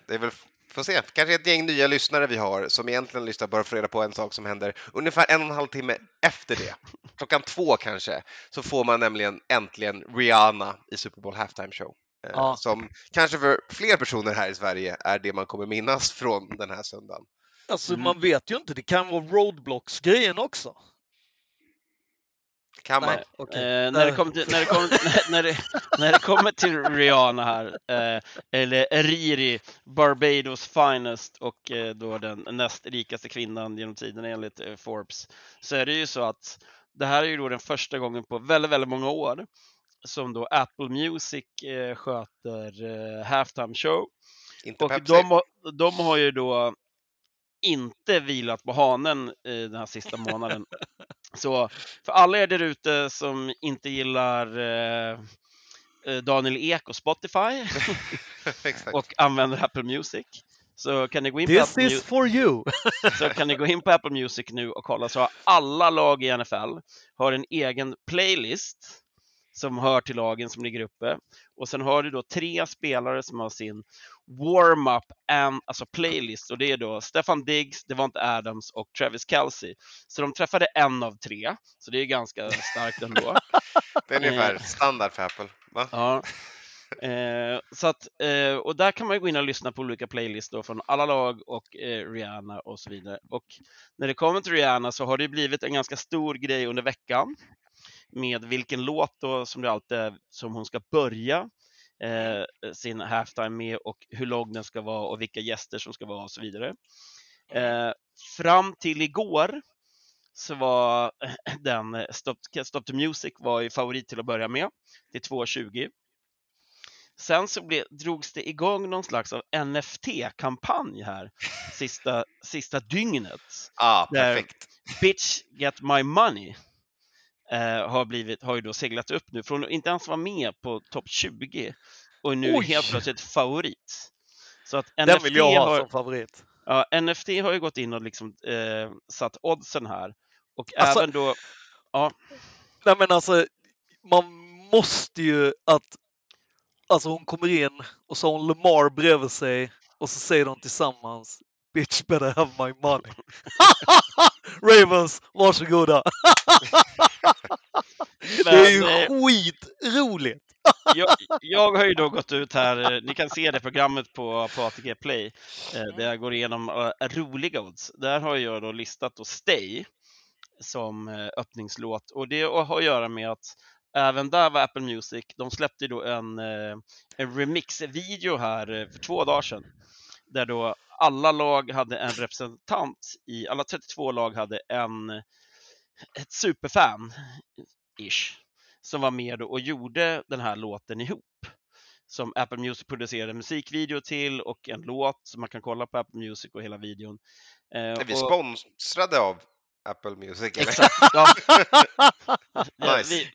det är väl, får se, kanske ett gäng nya lyssnare vi har som egentligen lyssnar bara för att få reda på en sak som händer ungefär en och en halv timme efter det. Klockan två kanske, så får man nämligen äntligen Rihanna i Super Bowl Halftime Show. Eh, Ja. Som kanske för fler personer här i Sverige är det man kommer minnas från den här söndagen. Alltså Mm. man vet ju inte, det kan vara roadblocks-grejen också. Kan man? Nej, okej. Eh, när, det kommer till, när, det kommer, när, när, det, när det kommer till Rihanna här, eh, eller Riri, Barbados finest och eh, då den näst rikaste kvinnan genom tiden enligt eh, Forbes, så är det ju så att det här är ju då den första gången på väldigt, väldigt många år som då Apple Music eh, sköter eh, halftime show. Inte Och Pepsi? de, har- de har ju då inte vilat på hanen eh, den här sista månaden. Så för alla er där ute som inte gillar eh, eh, Daniel Ek och Spotify och använder Apple Music så kan ni gå in på This Apple, is Mu- for you! så kan ni gå in på Apple Music nu och kolla så har alla lag i NFL har en egen playlist som hör till lagen som ligger uppe. Och sen har du då tre spelare som har sin warm-up, alltså playlist och det är då Stefan Diggs, Devonte Adams och Travis Kelce. Så de träffade en av tre, så det är ganska starkt ändå. Det är ungefär Eh. standard för Apple. Va? Ja. Eh, så att, eh, och där kan man ju gå in och lyssna på olika playlistor från alla lag och eh, Rihanna och så vidare. Och när det kommer till Rihanna så har det blivit en ganska stor grej under veckan med vilken låt då som det alltid är som hon ska börja eh, sin halftime med och hur lång den ska vara och vilka gäster som ska vara och så vidare. Eh, fram till igår så var den Stop, Stop the Music var ju favorit till att börja med. Det är 2.20. Sen så blev, drogs det igång någon slags av NFT-kampanj här sista, sista dygnet. Ah, perfekt. Bitch get my money har, blivit, har ju då seglat upp nu från att inte ens vara med på topp 20 och nu Oj! helt plötsligt favorit. Så att Den NFT vill jag ha har, som favorit. ja, NFT har ju gått in och liksom eh, satt oddsen här och Alltså- även då Nej men alltså, man måste ju att... Alltså hon kommer in och så har hon Lamar bredvid sig och så säger de tillsammans Bitch better have my money. Ravens, varsågoda. Det är ju Men, eh, skitroligt. jag, jag har ju då gått ut här, eh, ni kan se det programmet på, på ATG Play, eh, där jag går igenom roliga odds. Där har jag då listat då Stay som öppningslåt och det har att göra med att även där var Apple Music, de släppte då en, en remix-video här för två dagar sedan där då alla lag hade en representant i, alla 32 lag hade en, ett superfan, ish, som var med och gjorde den här låten ihop. Som Apple Music producerade musikvideo till och en låt som man kan kolla på Apple Music och hela videon. Eh, Är vi och- sponsrade av Apple Music? Eller? Exakt. Ja. Ja, Nice. vi,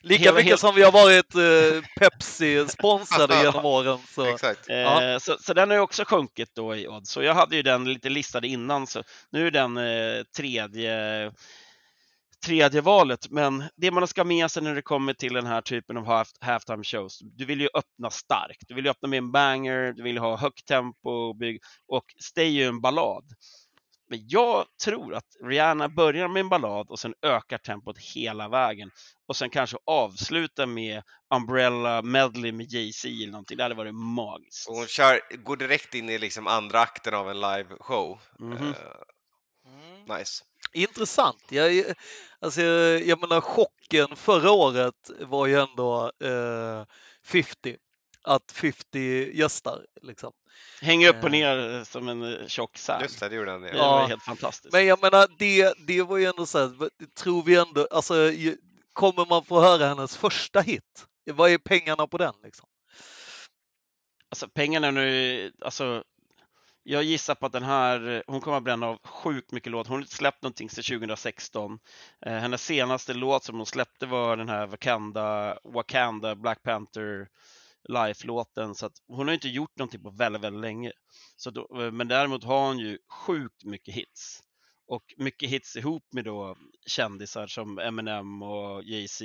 Lika Hela- mycket hela- som vi har varit eh, Pepsi-sponsrade genom åren. Så. Exakt. eh, Ja. så, så den har ju också sjunkit då i odds. Så jag hade ju den lite listad innan, så nu är den eh, tredje, tredje valet. Men det man ska med sig när det kommer till den här typen av half, halftime shows, du vill ju öppna starkt. Du vill ju öppna med en banger, du vill ha högt tempo bygg, och Stay är ju en ballad. Men jag tror att Rihanna börjar med en ballad och sen ökar tempot hela vägen och sen kanske avslutar med Umbrella medley med Jay-Z eller någonting. Det hade varit magiskt. Och hon kör, går direkt in i liksom andra akten av en live-show. Mhm. Eh, Mm. nice. Intressant. Jag, alltså, jag, menar chocken förra året var ju ändå eh, 50. Att 50 gästar liksom. Hänger upp och Eh. ner eh, som en eh, tjock säl. Just det, det gjorde han. Det Ja. Ja. var helt fantastiskt. Men jag menar det, det var ju ändå så här, tror vi ändå, alltså kommer man få höra hennes första hit? Vad är pengarna på den liksom? Alltså pengarna nu, alltså jag gissar på att den här, hon kommer att bränna av sjukt mycket låt. Hon har inte släppt någonting sedan 2016. Eh, hennes senaste låt som hon släppte var den här Wakanda, Wakanda Black Panther Life-låten. Så att hon har inte gjort någonting på väldigt, väldigt länge. Så då, eh, men däremot har hon ju sjukt mycket hits. Och mycket hits ihop med då kändisar som Eminem och Jay-Z.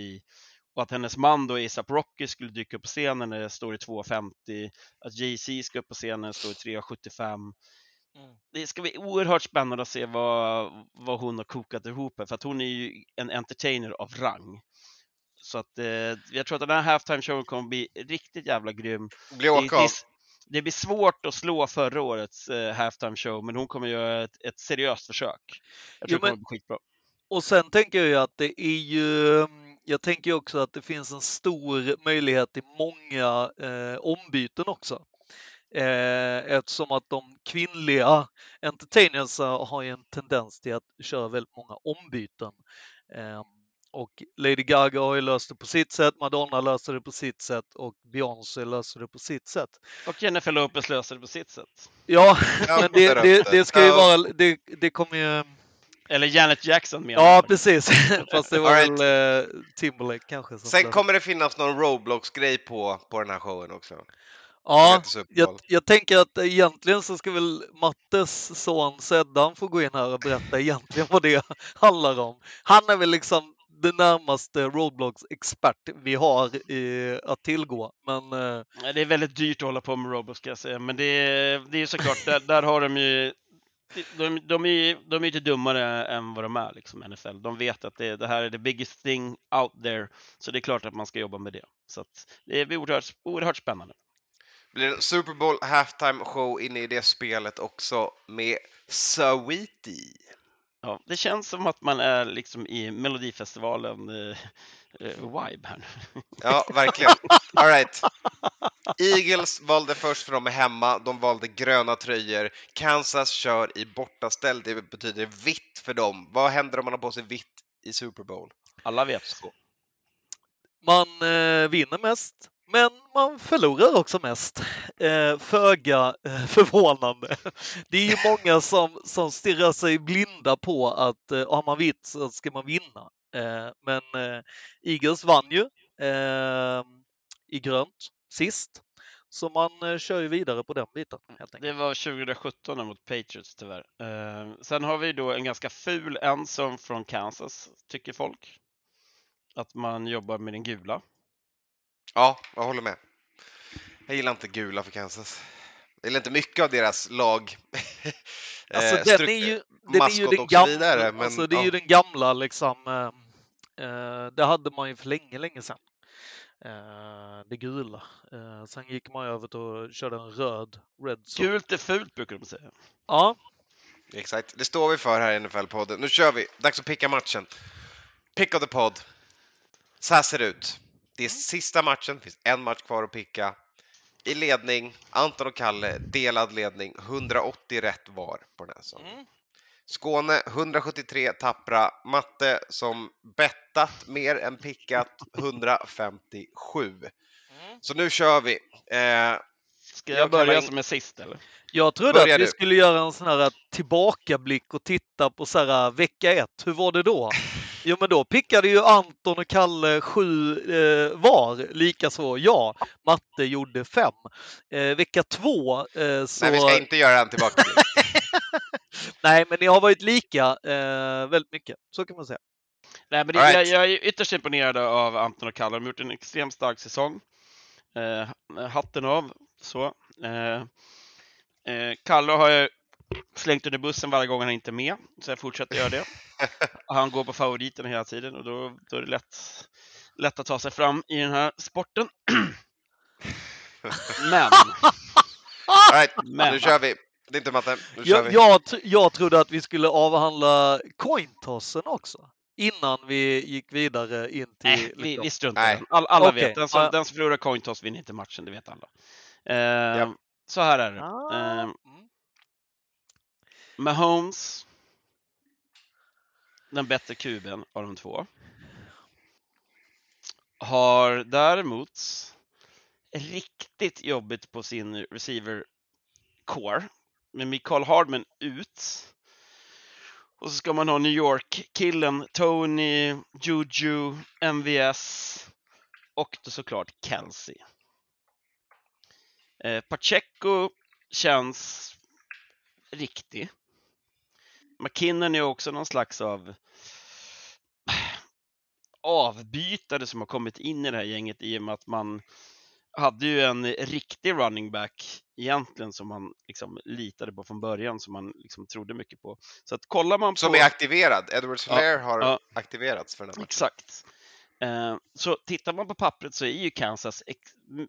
Och att hennes man då ASAP Rocky skulle dyka upp på scenen när det står i 2.50. Att Jay-Z ska upp på scenen när det står i 3.75. Mm. Det ska bli oerhört spännande att se vad, vad hon har kokat ihop för att hon är ju en entertainer av rang. Så att eh, jag tror att den här halftime showen kommer bli riktigt jävla grym. Blir Det, åka det, av. det blir svårt att slå förra årets eh, halftime show, men hon kommer göra ett, ett seriöst försök. Jag tror Jo, det kommer men- bli skitbra. Och sen tänker jag ju att det är ju, mm, jag tänker också att det finns en stor möjlighet till många eh, ombyten också. Eh, eftersom att de kvinnliga entertainers har ju en tendens till att köra väldigt många ombyten. Eh, och Lady Gaga har ju löst det på sitt sätt, Madonna löser det på sitt sätt och Beyoncé löser det på sitt sätt. Och Jennifer Lopez löser det på sitt sätt. Ja, men det, det, det ska ju vara, det, det kommer ju Eller Janet Jackson menar Ja, precis. Fast det var All väl eh, Timberlake kanske. Som Sen kommer det finnas någon Roblox-grej på, på den här showen också. Ja, jag, jag tänker att egentligen så ska väl Mattes son Seddan få gå in här och berätta egentligen vad det handlar om. Han är väl liksom den närmaste Roblox-expert vi har i, att tillgå. Men eh, Det är väldigt dyrt att hålla på med Roblox ska jag säga, men det är, det är såklart, där, där har de ju de, de, är, ju- de är inte dummare än vad de är, liksom, NFL. De vet att det, det här är the biggest thing out there, så det är klart att man ska jobba med det. Så att det blir oerhört, oerhört spännande. Blir det en Super Bowl halftime show inne i det spelet också med Saweetie? Ja, det känns som att man är liksom i Melodifestivalen eh, vibe här nu. Ja, verkligen. All right. Eagles valde först för de är hemma. De valde gröna tröjor. Kansas kör i bortaställ. Det betyder vitt för dem. Vad händer om man har på sig vitt i Super Bowl? Alla vet. man eh, vinner mest. Men man förlorar också mest. Eh, föga eh, förvånande. Det är ju många som, som stirrar sig blinda på att eh, har man vitt så ska man vinna. Eh, men eh, Eagles vann ju eh, i grönt sist. Så man eh, kör ju vidare på den biten helt enkelt. Det var 2017 mot Patriots tyvärr. Eh, sen har vi då en ganska ful ensam från Kansas, tycker folk. Att man jobbar med den gula. Ja, jag håller med. Jag gillar inte gula för Kansas. Jag gillar inte mycket av deras lag. Alltså den är ju, den är ju den gamla, vidare, men, alltså det är ja. ju den gamla liksom. eh, det hade man ju för länge, länge sedan. Eh, det gula. Eh, sen gick man över till och körde en röd, red zone. Gult är fult brukar de säga. Ja, Exakt, det står vi för här i NFL-podden. Nu kör vi! Dags att picka matchen. Pick of the pod. Så här ser det ut. Det är sista matchen, det finns en match kvar att picka. I ledning, Anton och Kalle, delad ledning, 180 rätt var på den här säsongen. Mm. Skåne 173 tappra, Matte som bettat mer än pickat 157. Mm. Så nu kör vi. Eh, Ska Jag jag börja in- som är sist eller? jag trodde Börja att vi du. skulle göra en sån här tillbakablick och titta på så här vecka ett. Hur var det då? Jo, men då pickade ju Anton och Kalle sju eh, var, likaså jag. Matte gjorde fem. Eh, vecka två eh, så... Nej, vi ska inte göra en tillbaka. Nej, men ni har varit lika eh, väldigt mycket. Så kan man säga. Nej, men det, All jag, right. jag är ytterst imponerad av Anton och Kalle. De har gjort en extremt stark säsong. Eh, hatten av. Så. Eh, eh, Kalle har jag slängt under bussen varje gång han inte är med, så jag fortsätter göra det. Han går på favoriten hela tiden och då, då är det lätt, lätt att ta sig fram i den här sporten. Men, All right, men nu kör vi. Det är inte matte. Nu kör Jag, vi. jag, jag trodde att vi skulle avhandla cointossen också. Innan vi gick vidare in till... Nej, vi, liksom- vi struntar Nej. i den. All, alla Okej, vet, den som, den som förlorar coin toss vinner inte matchen, det vet alla. Eh, Japp. Så här är det. Ah, Eh, mm. Mahomes, den bättre kuben av de två, har däremot riktigt jobbigt på sin receiver core med Mikael Hardman ut. Och så ska man ha New York-killen Tony, Juju, MVS och då såklart Kelsey. Eh, Pacheco känns riktig. McKinnon är också någon slags av avbytare som har kommit in i det här gänget i och med att man hade ju en riktig running back egentligen som man liksom litade på från början, som man liksom trodde mycket på. Så att kollar man på... Som är aktiverad. Edward Ja, Hilaire har ja. aktiverats för den här matchen. Exakt. Eh, så tittar man på pappret så är ju Kansas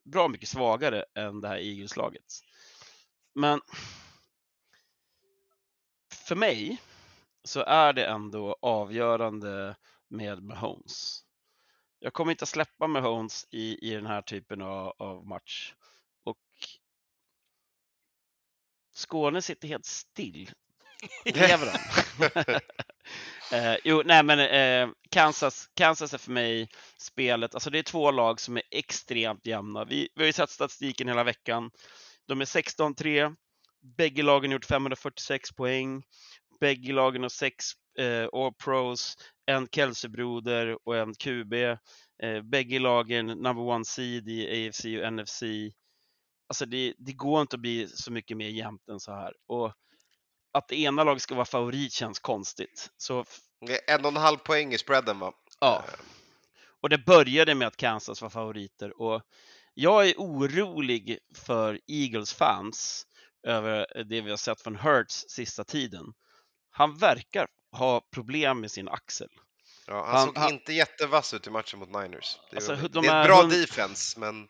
bra mycket svagare än det här Eagles-laget. Men för mig så är det ändå avgörande med Mahomes. Jag kommer inte att släppa Mahomes i, i den här typen av, av match. Och Skåne sitter helt still. Lever de? Eh, jo, nej men eh, Kansas, Kansas är för mig spelet, alltså det är två lag som är extremt jämna. Vi, vi har ju sett statistiken hela veckan. De är 16-3, bägge lagen har gjort 546 poäng, bägge lagen har sex eh, All Pros, en Kelsey-broder och en QB. Eh, bägge lagen number one seed i AFC och NFC. Alltså det, det går inte att bli så mycket mer jämnt än så här. Och att det ena laget ska vara favorit känns konstigt. Så Det är en och en halv poäng i spreaden va? Ja. Och det började med att Kansas var favoriter och jag är orolig för Eagles fans över det vi har sett från Hurts sista tiden. Han verkar ha problem med sin axel. Ja, han, Han- såg han- inte jättevass ut i matchen mot Niners. Det, Alltså, är, de det är är ett bra hund- defense, men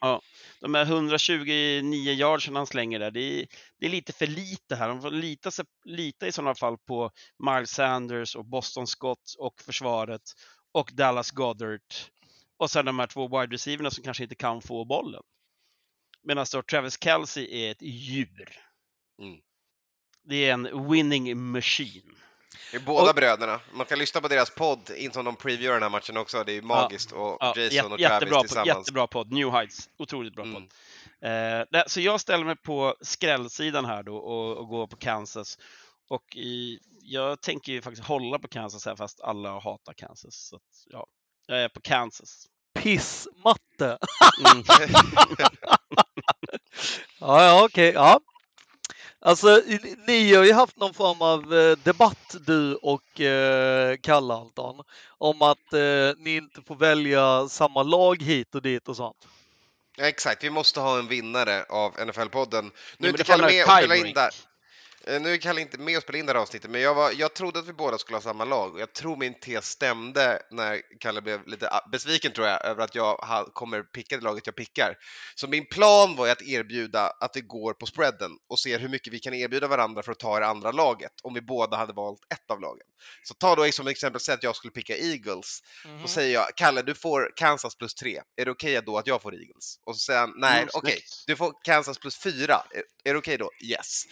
De här 129 yards som han slänger där, det är, det är lite för lite här. De får lita, sig, lita i sådana fall på Miles Sanders och Boston Scott och försvaret och Dallas Goddard. Och sen de här två wide receiverna som kanske inte kan få bollen. Medan då Travis Kelce är ett djur. Mm. Det är en winning machine. Det är båda Och- bröderna. Man kan lyssna på deras podd in som de previewar den här matchen också. Det är magiskt. Och Ja, Jason och jättebra, Travis podd, tillsammans. jättebra podd. New Heights. Otroligt bra Mm. podd. Eh, så jag ställer mig på skrällsidan här då och, och går på Kansas. Och i, jag tänker ju faktiskt hålla på Kansas här fast alla hatar Kansas. Så att, ja, jag är på Kansas. Pissmatte. Mm. Ja, ja okej. ja. Alltså, ni har ju haft någon form av eh, debatt, du och eh, Kalle Anton, om att eh, ni inte får välja samma lag hit och dit och sånt. Exakt, vi måste ha en vinnare av NFL-podden. Nu är inte Kalle med och spela in där. Eh, Nu är Kalle inte med och spelar in det här avsnittet, men jag, var, jag trodde att vi båda skulle ha samma lag. och Jag tror min tes stämde när Kalle blev lite ah, besviken tror jag, över att jag kommer picka det laget jag pickar. Så min plan var ju att erbjuda att vi går på spreaden och ser hur mycket vi kan erbjuda varandra för att ta det andra laget, om vi båda hade valt ett av lagen. Så ta då som exempel, säg att jag skulle picka Eagles. Mhm. Då säger jag, Kalle, du får Kansas plus tre. Är det okej då att jag får Eagles? Och så säger han, nej, Mm, okej, snyggt. du får Kansas plus fyra. Är, är det okej då? Yes.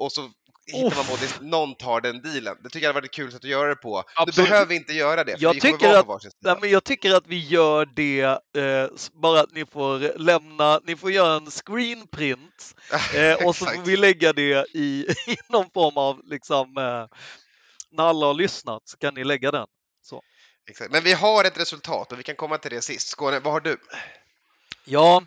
Och så hittar man Uff. både, någon tar den dealen. Det tycker jag hade varit ett kul sätt att göra det på. Absolut. Du behöver inte göra det, Jag tycker att- på Nej, men jag tycker att vi gör det, eh, bara att ni får lämna, ni får göra en screenprint eh, och så får vi lägga det i, i någon form av, liksom, eh, när alla har lyssnat så kan ni lägga den. Exakt. Men vi har ett resultat och vi kan komma till det sist. Skåne, vad har du? Ja,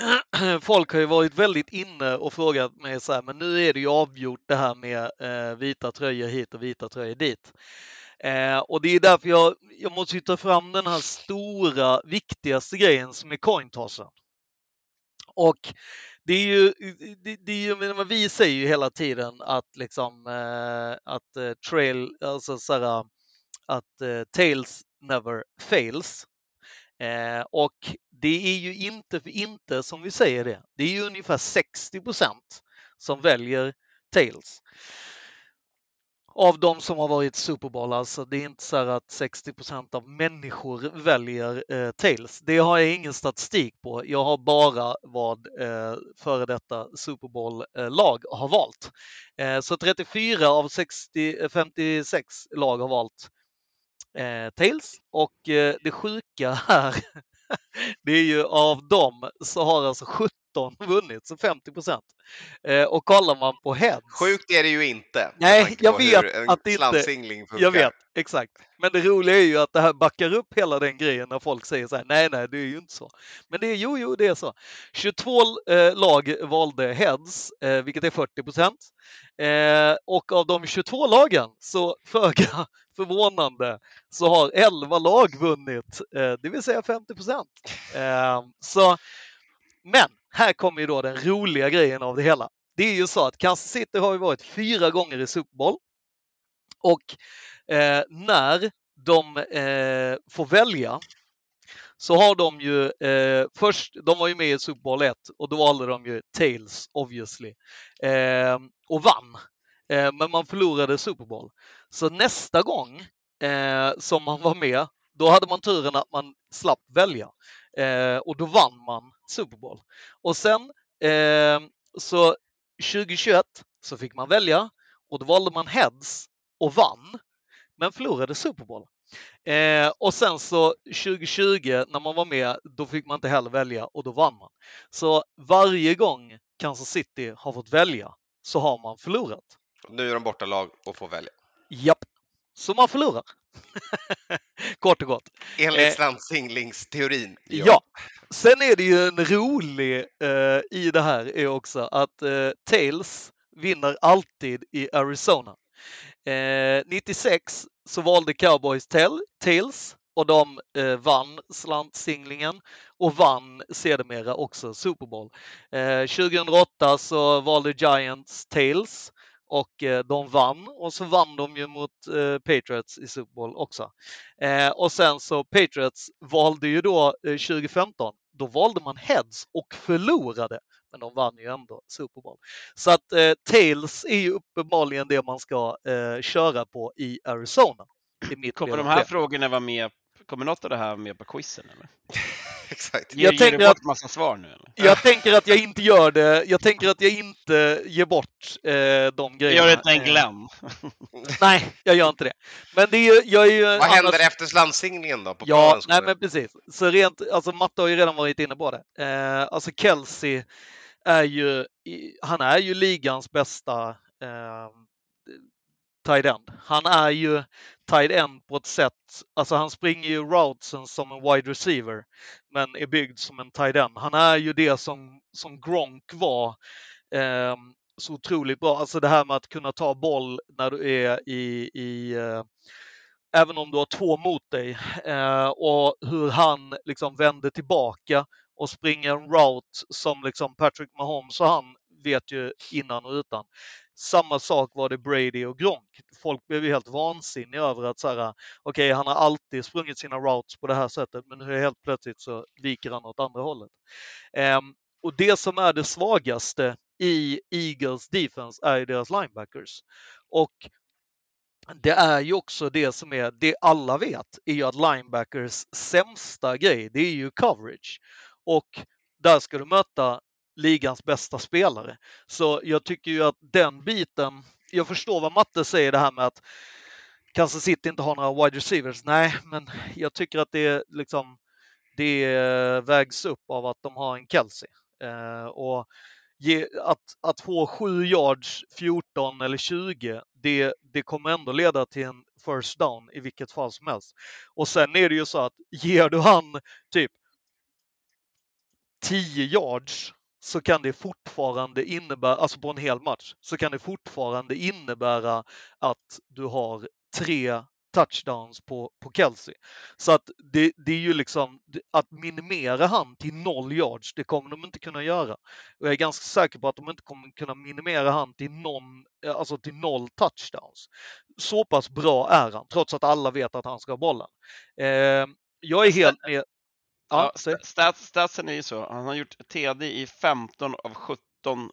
folk har ju varit väldigt inne och frågat mig så här, men nu är det ju avgjort det här med eh, vita tröjor hit och vita tröjor dit. Eh, och det är därför jag, jag måste ju ta fram den här stora, viktigaste grejen som är cointossen. Och det är ju, det, det är ju, vi säger ju hela tiden att liksom eh, att eh, trail, alltså så här, att eh, tails never fails. Eh, och det är ju inte för inte som vi säger det. Det är ju ungefär 60% som väljer tails. Av de som har varit Super Bowl, alltså det är inte så här att 60% av människor väljer eh, tails. Det har jag ingen statistik på. Jag har bara vad eh, före detta Super Bowl-lag eh, har valt. Eh, så 34 av 60, 56 eh, lag har valt eh, Tails och eh, det sjuka här det är ju av dem så har alltså 17 vunnit, så 50 procent. Eh, och kollar man på heads. Sjukt är det ju inte. Nej, jag vet att det inte-. Jag vet, exakt. Men det roliga är ju att det här backar upp hela den grejen när folk säger så här, nej, nej, det är ju inte så. Men det är, jo, jo, det är så. 22 eh, lag valde heads, eh, vilket är 40 procent. Eh, och av de 22 lagen, så föga förvånande, så har 11 lag vunnit, eh, det vill säga 50 procent. Eh, så, men här kommer ju då den roliga grejen av det hela. Det är ju så att Kansas City har ju varit fyra gånger i Super Bowl. Och eh, när de eh, får välja så har de ju eh, först, de var ju med i Super Bowl 1 och då valde de ju Tails obviously eh, och vann. Eh, men man förlorade Super Bowl. Så nästa gång eh, som man var med, då hade man turen att man slapp välja eh, och då vann man Super Bowl. Och sen eh, så 2021 så fick man välja och då valde man heads och vann, men förlorade Super Bowl. Eh, och sen så 2020 när man var med, då fick man inte heller välja och då vann man. Så varje gång Kansas City har fått välja så har man förlorat. Nu är de borta lag och får välja. Japp, så man förlorar. Kort och gott. Enligt Eh, slantsinglingsteorin. Ja. Sen är det ju en rolig eh, i det här är också att eh, Tails vinner alltid i Arizona. Eh, 96 så valde Cowboys Tail, Tails och de eh, vann slantsinglingen och vann sedermera också Super Bowl. Eh, 2008 så valde Giants Tails och eh, de vann och så vann de ju mot eh, Patriots i Super Bowl också. Eh, och sen så Patriots valde ju då eh, 2015, då valde man heads och förlorade. Men de vann ju ändå Super Bowl. Så att eh, Tails är ju uppenbarligen det man ska eh, köra på i Arizona. Mitt Kommer de här det. frågorna vara med? Kommer något av det här med på quizen? Eller? Exakt. Ger, Jag ger tänker du bort att- massa svar nu eller? Jag tänker att jag inte gör det. Jag tänker att jag inte ger bort eh, de grejerna. Gör det till en Eh, Glenn. Nej, jag gör inte det. Men det är jag är ju Vad annars- händer efter slansinglingen då? På Ja, nej men precis. Så rent, alltså Matte har ju redan varit inne på det. Eh, alltså Kelsey är ju, han är ju ligans bästa eh, tight end. Han är ju tight end på ett sätt, alltså han springer ju routesen som en wide receiver, men är byggd som en tight end. Han är ju det som, som Gronk var eh, så otroligt bra. Alltså det här med att kunna ta boll när du är i, i eh, även om du har två mot dig eh, och hur han liksom vänder tillbaka och springer en route som liksom Patrick Mahomes och han vet ju innan och utan. Samma sak var det Brady och Gronk. Folk blev ju helt vansinniga över att så här, okej, han har alltid sprungit sina routes på det här sättet, men nu helt plötsligt så viker han åt andra hållet. Um, och det som är det svagaste i Eagles defense är ju deras linebackers. Och det är ju också det som är, det alla vet, är ju att linebackers sämsta grej, det är ju coverage. Och där ska du möta ligans bästa spelare. Så jag tycker ju att den biten, jag förstår vad Matte säger det här med att Kansas City inte har några wide receivers. Nej, men jag tycker att det liksom det eh, vägs upp av att de har en Kelsey. Eh, och ge, att, att få 7 yards, 14 eller 20, det, det kommer ändå leda till en first down i vilket fall som helst. Och sen är det ju så att ger du han typ 10 yards så kan det fortfarande innebära, alltså på en hel match, så kan det fortfarande innebära att du har tre touchdowns på, på Kelsey. Så att det, det är ju liksom, att minimera han till noll yards, det kommer de inte kunna göra. Och jag är ganska säker på att de inte kommer kunna minimera han till, någon, alltså till noll touchdowns. Så pass bra är han, trots att alla vet att han ska ha bollen. Eh, jag är helt med. Ja, stats, statsen är ju så. Han har gjort TD i 15 av 17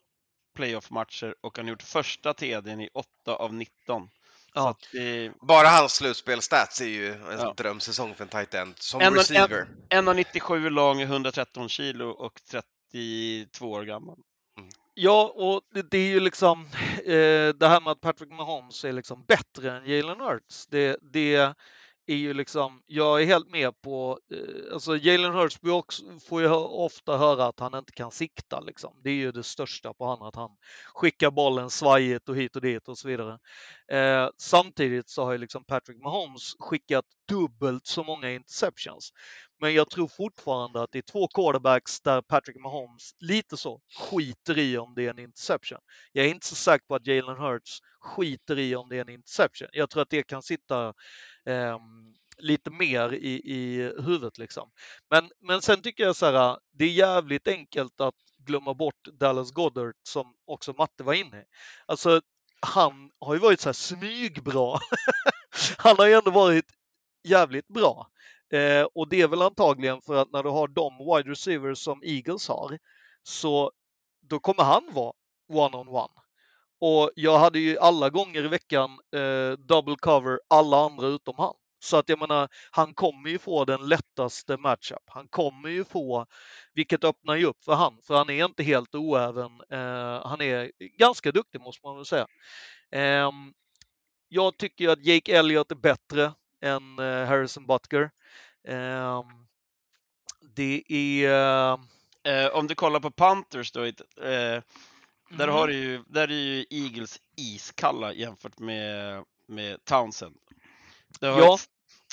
playoff-matcher och han har gjort första TDn i 8 av 19. Så Ja. att det, Bara hans slutspelstats är ju en Ja. drömsäsong för en tight end. Som En- en- receiver. 1,97 lång, 113 kilo och 32 år gammal. Ja, och det, det är ju liksom eh, det här med att Patrick Mahomes är liksom bättre än Jalen Hurts. Det, det är ju liksom, jag är helt med på, eh, alltså Jalen Hurts också, får ju ofta höra att han inte kan sikta liksom. Det är ju det största på honom, att han skickar bollen svajigt och hit och dit och så vidare. Eh, samtidigt så har ju liksom Patrick Mahomes skickat dubbelt så många interceptions. Men jag tror fortfarande att det är två quarterbacks där Patrick Mahomes lite så skiter i om det är en interception. Jag är inte så säker på att Jalen Hurts skiter i om det är en interception. Jag tror att det kan sitta eh, lite mer i, i huvudet liksom. Men, men sen tycker jag så här, det är jävligt enkelt att glömma bort Dallas Goddard som också Matte var inne i. Alltså, han har ju varit så här smygbra. han har ju ändå varit jävligt bra. Eh, och det är väl antagligen för att när du har de wide receivers som Eagles har, så då kommer han vara one-on-one. Och jag hade ju alla gånger i veckan eh, double cover alla andra utom han. Så att jag menar, han kommer ju få den lättaste matchup. Han kommer ju få, vilket öppnar ju upp för han, för han är inte helt oäven. Eh, han är ganska duktig måste man väl säga. Eh, jag tycker ju att Jake Elliott är bättre än eh, Harrison Butker. Ehm, det är... Eh, eh, om du kollar på Panthers då, eh, eh, där, Mm. har du ju, där är ju Eagles iskalla jämfört med, med Townsend. Du har Ja. ett,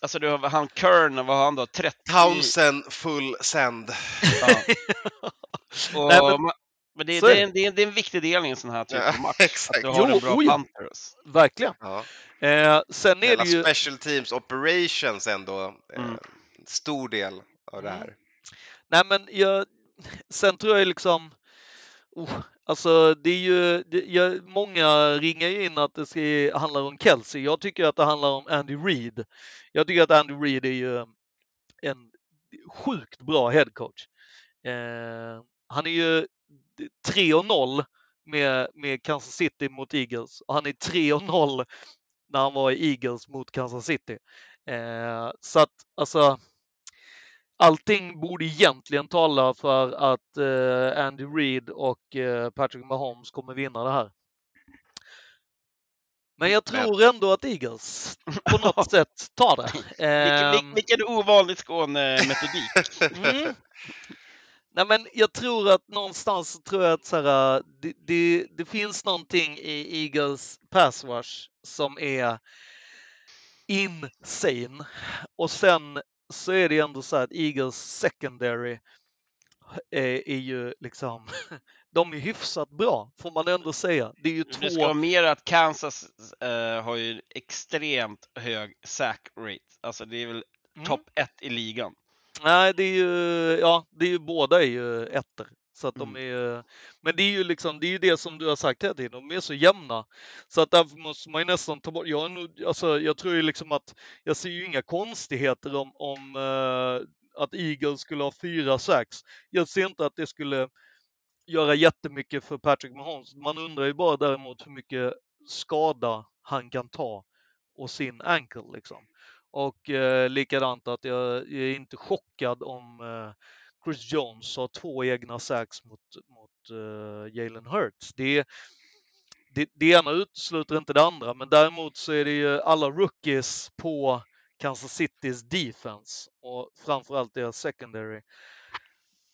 alltså du har han Kern, vad har han då? 30? Townsend full send. Ja. Och, Nej, men, men- det, så det, är är en, det, är, en- det är en viktig del i en sån här typ Ja, av match. exakt. Att du har Jo, en bra oj. Panthers. Verkligen. Ja. Eh, sen är Hela det ju... special teams operations ändå. Eh, Mm. Stor del av det Mm. här. Nej men jag, sen tror jag liksom, oh, alltså det är ju, det, jag, många ringar ju in att det ska handlar om Kelsey. Jag tycker att det handlar om Andy Reid. Jag tycker att Andy Reid är ju en sjukt bra headcoach. Eh, han är ju 3-0 med, med Kansas City mot Eagles och han är 3-0 när han var i Eagles mot Kansas City. Eh, så att alltså allting borde egentligen tala för att eh, Andy Reid och eh, Patrick Mahomes kommer vinna det här. Men jag tror ändå att Eagles på något sätt tar det. Vilken, vil- Ehm, vilken ovanlig Skåne-metodik. Mm. Nej, men jag tror att någonstans tror jag att så här, det, det, det finns någonting i Eagles pass rush som är insane. Och sen så är det ändå så att Eagles secondary är, är ju liksom, de är hyfsat bra får man ändå säga. Det är ju Det ska två, vara mer att Kansas eh, har ju extremt hög sack rate. Alltså det är väl Mm. topp ett i ligan. nej det är ju, ja det är ju båda är ju ettor. Så att de Mm. är men det är ju liksom, det är ju det som du har sagt hela tiden, de är så jämna. Så att därför måste man ju nästan ta bort, jag, nog, alltså, jag tror ju liksom att, jag ser ju inga konstigheter om, om eh, att Eagles skulle ha fyra sacks. Jag ser inte att det skulle göra jättemycket för Patrick Mahomes. Man undrar ju bara däremot hur mycket skada han kan ta och sin ankle liksom. Och eh, likadant att jag, jag är inte chockad om eh, Chris Jones har två egna sacks mot, mot eh, Jalen Hurts. Det, det, det ena utesluter inte det andra, men däremot så är det ju alla rookies på Kansas Citys defense och framförallt deras secondary.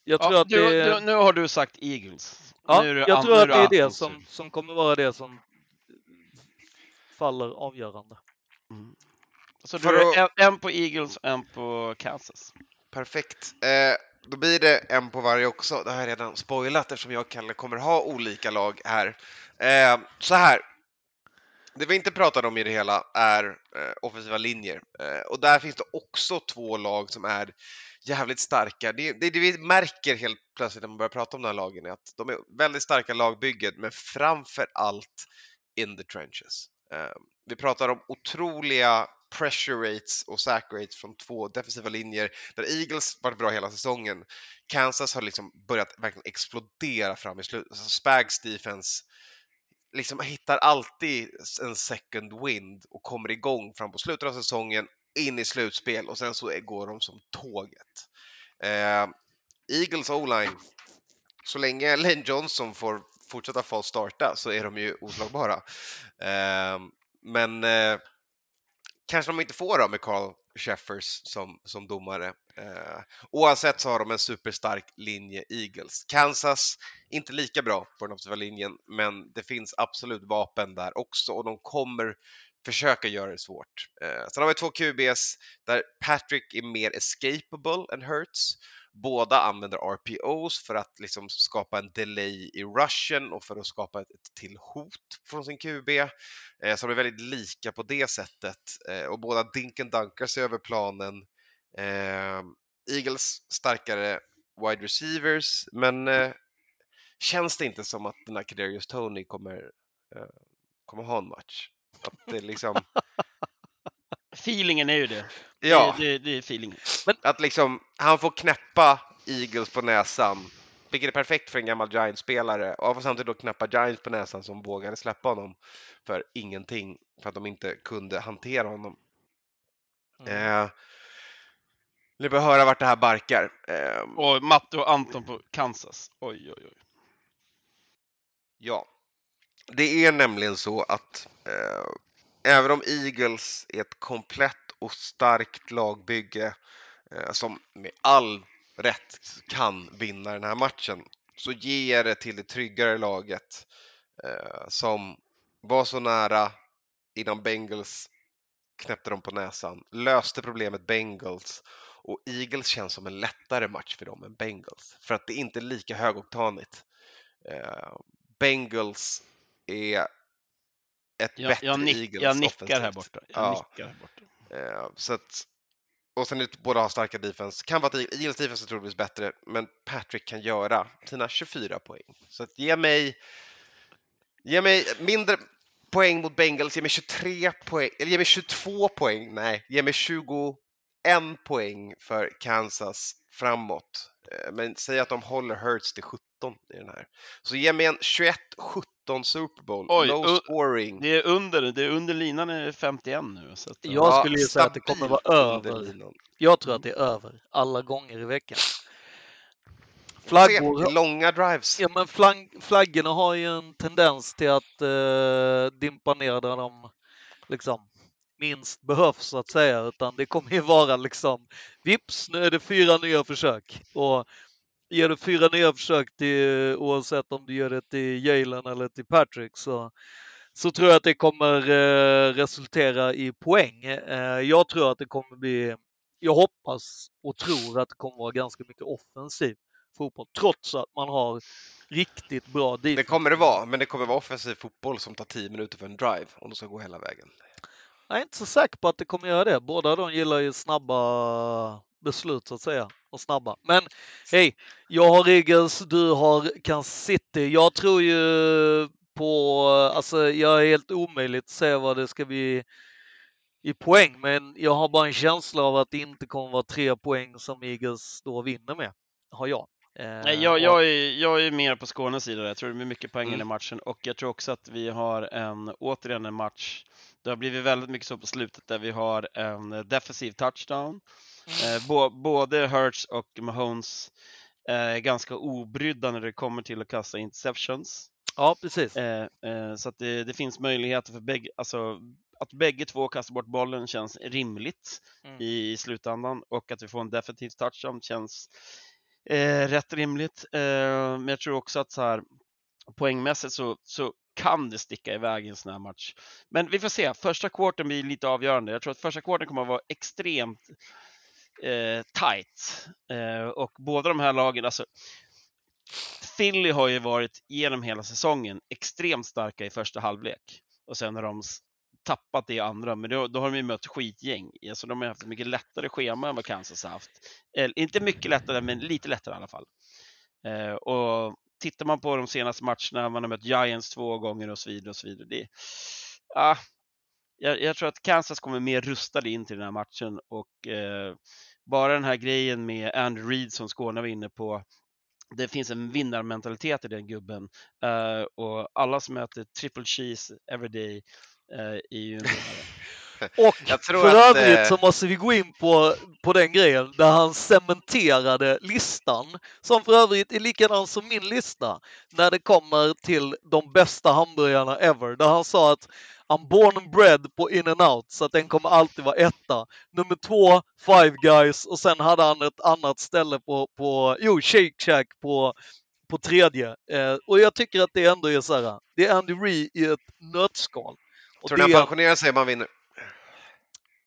Jag tror Ja, att du, det... du, nu har du sagt Eagles. Ja, nu är det jag tror att det är det som, som kommer vara det som faller avgörande. Mm. Så du är en, en på Eagles och en på Kansas. Perfekt. Eh, då blir det en på varje också. Det har jag redan spoilat eftersom jag och Kalle kommer ha olika lag här. Eh, så här. Det vi inte pratade om i det hela är eh, offensiva linjer. Eh, och där finns det också två lag som är jävligt starka. Det, det, det vi märker helt plötsligt när man börjar prata om de här lagen är att de är väldigt starka lagbygget, men framför allt in the trenches. Eh, vi pratar om otroliga pressure rates och sack rates från två defensiva linjer där Eagles varit bra hela säsongen. Kansas har liksom börjat verkligen explodera fram i slutet. Alltså Spags defense liksom hittar alltid en second wind och kommer igång fram på slutet av säsongen in i slutspel och sen så går de som tåget. Eh, Eagles O-line, så länge Lane Johnson får fortsätta få starta så är de ju oslagbara. Eh, men eh, kanske de inte får då med Carl Sheffers som, som domare. Eh, oavsett så har de en superstark linje Eagles. Kansas, inte lika bra på den offensiva linjen, men det finns absolut vapen där också och de kommer försöka göra det svårt. Eh, sen har vi två QBs där Patrick är mer escapable än Hurts. Båda använder RPOs för att liksom skapa en delay i rushen och för att skapa ett, till hot från sin QB. Eh, så de är väldigt lika på det sättet eh, och båda dinken dunkar sig över planen. Eh, Eagles starkare wide receivers, men eh, känns det inte som att den här Kadarius Tony kommer, eh, kommer ha en match? Att det liksom, Feelingen är ju det. ja, Det, det, det är feeling. att liksom han får knäppa Eagles på näsan, vilket är perfekt för en gammal Giants-spelare och han får samtidigt då knäppa Giants på näsan som vågade släppa honom för ingenting för att de inte kunde hantera honom. Mm. Eh, ni bör höra vart det här barkar. Eh, Och Matte och Anton på Kansas. Oj, oj, oj. ja, det är nämligen så att eh, även om Eagles är ett komplett och starkt lagbygge eh, som med all rätt kan vinna den här matchen så ger jag det till det tryggare laget eh, som var så nära innan Bengals knäppte dem på näsan, löste problemet Bengals och Eagles känns som en lättare match för dem än Bengals för att det är inte lika högoktanigt. Eh, Bengals är ett Jag, bättre jag, nick, Eagles jag nickar offensivt. här borta. Jag Ja. nickar här borta. Eh, så att, och sen båda har starka defense. Kan vara att Eagles defense är troligtvis bättre, men Patrick kan göra sina 24 poäng. Så att ge mig, ge mig mindre poäng mot Bengals, ge mig 23 poäng, eller ge mig 22 poäng, nej, ge mig 21 poäng för Kansas framåt. Eh, Men säg att de håller Hurts till 17 i den här. Så ge mig en 21-17 15 Super Bowl. Oj, Low scoring. Det är under, det är under linan är 51 nu. Så att, Jag skulle ju säga att det kommer vara under över. linan. Jag tror att det är över alla gånger i veckan. Flaggor, Långa drives. ja, men flang, flaggorna har ju en tendens till att eh, dimpa ner där de liksom minst behövs så att säga, utan det kommer ju vara liksom vips, nu är det fyra nya försök och ger du fyra nya försök till oavsett om du gör det till Jalen eller till Patrick så så tror jag att det kommer eh, resultera i poäng. Eh, jag tror att det kommer bli, jag hoppas och tror att det kommer vara ganska mycket offensiv fotboll, trots att man har riktigt bra defense. Det kommer det vara, men det kommer vara offensiv fotboll som tar 10 minuter för en drive om de ska gå hela vägen. Jag är inte så säker på att det kommer göra det. Båda de gillar ju snabba beslut så att säga. Och snabba. Men hej, jag har Eagles, du har Kansas City. Jag tror ju på, alltså jag är helt omöjligt att säga vad det ska bli i poäng, men jag har bara en känsla av att det inte kommer vara tre poäng som Eagles då vinner med. Har jag. Eh, Nej, jag, jag, är, jag är mer på Skånes sida. Jag tror det blir mycket poäng i Mm. matchen och jag tror också att vi har en, återigen en match. Det har blivit väldigt mycket så på slutet där vi har en defensiv touchdown. Eh, bå, både Hurts och Mahomes är ganska obrydda när det kommer till att kasta interceptions. Ja, precis. Eh, eh, så att det, det finns möjligheter för bägge, alltså att bägge två kastar bort bollen känns rimligt Mm. i slutändan och att vi får en definitiv touchdown känns eh, rätt rimligt. Eh, men jag tror också att så här, poängmässigt så, så kan det sticka iväg i en sån här match. Men vi får se, första kvarten blir lite avgörande. Jag tror att första kvarten kommer att vara extremt eh, tight. Eh, och båda de här lagen, alltså Philly har ju varit genom hela säsongen extremt starka i första halvlek och sen har de tappat det i andra, men då, då har de ju mött skitgäng. Alltså de har haft ett mycket lättare schema än vad Kansas har haft. Eller, inte mycket lättare, men lite lättare i alla fall. Eh, och tittar man på de senaste matcherna, man har mött Giants två gånger och så vidare och så vidare. Det, ah, jag, jag tror att Kansas kommer mer rustade in till den här matchen och eh, bara den här grejen med Andrew Reid som Skåne var inne på. Det finns en vinnarmentalitet i den gubben eh, och alla som äter triple cheese every day eh, är ju en vinnare. Och Jag tror för att, övrigt eh, så måste vi gå in på, på den grejen där han cementerade listan, som för övrigt är likadan som min lista, när det kommer till de bästa hamburgarna ever. Där han sa att I'm born and bred på in and out, så att den kommer alltid vara etta. Nummer två, Five Guys och sen hade han ett annat ställe på, på jo, Shake Shack på, på tredje. Eh, och jag tycker att det ändå är så här, det är Andy Ree i ett nötskal. Och Tror du han det- pensionerar sig om han vinner?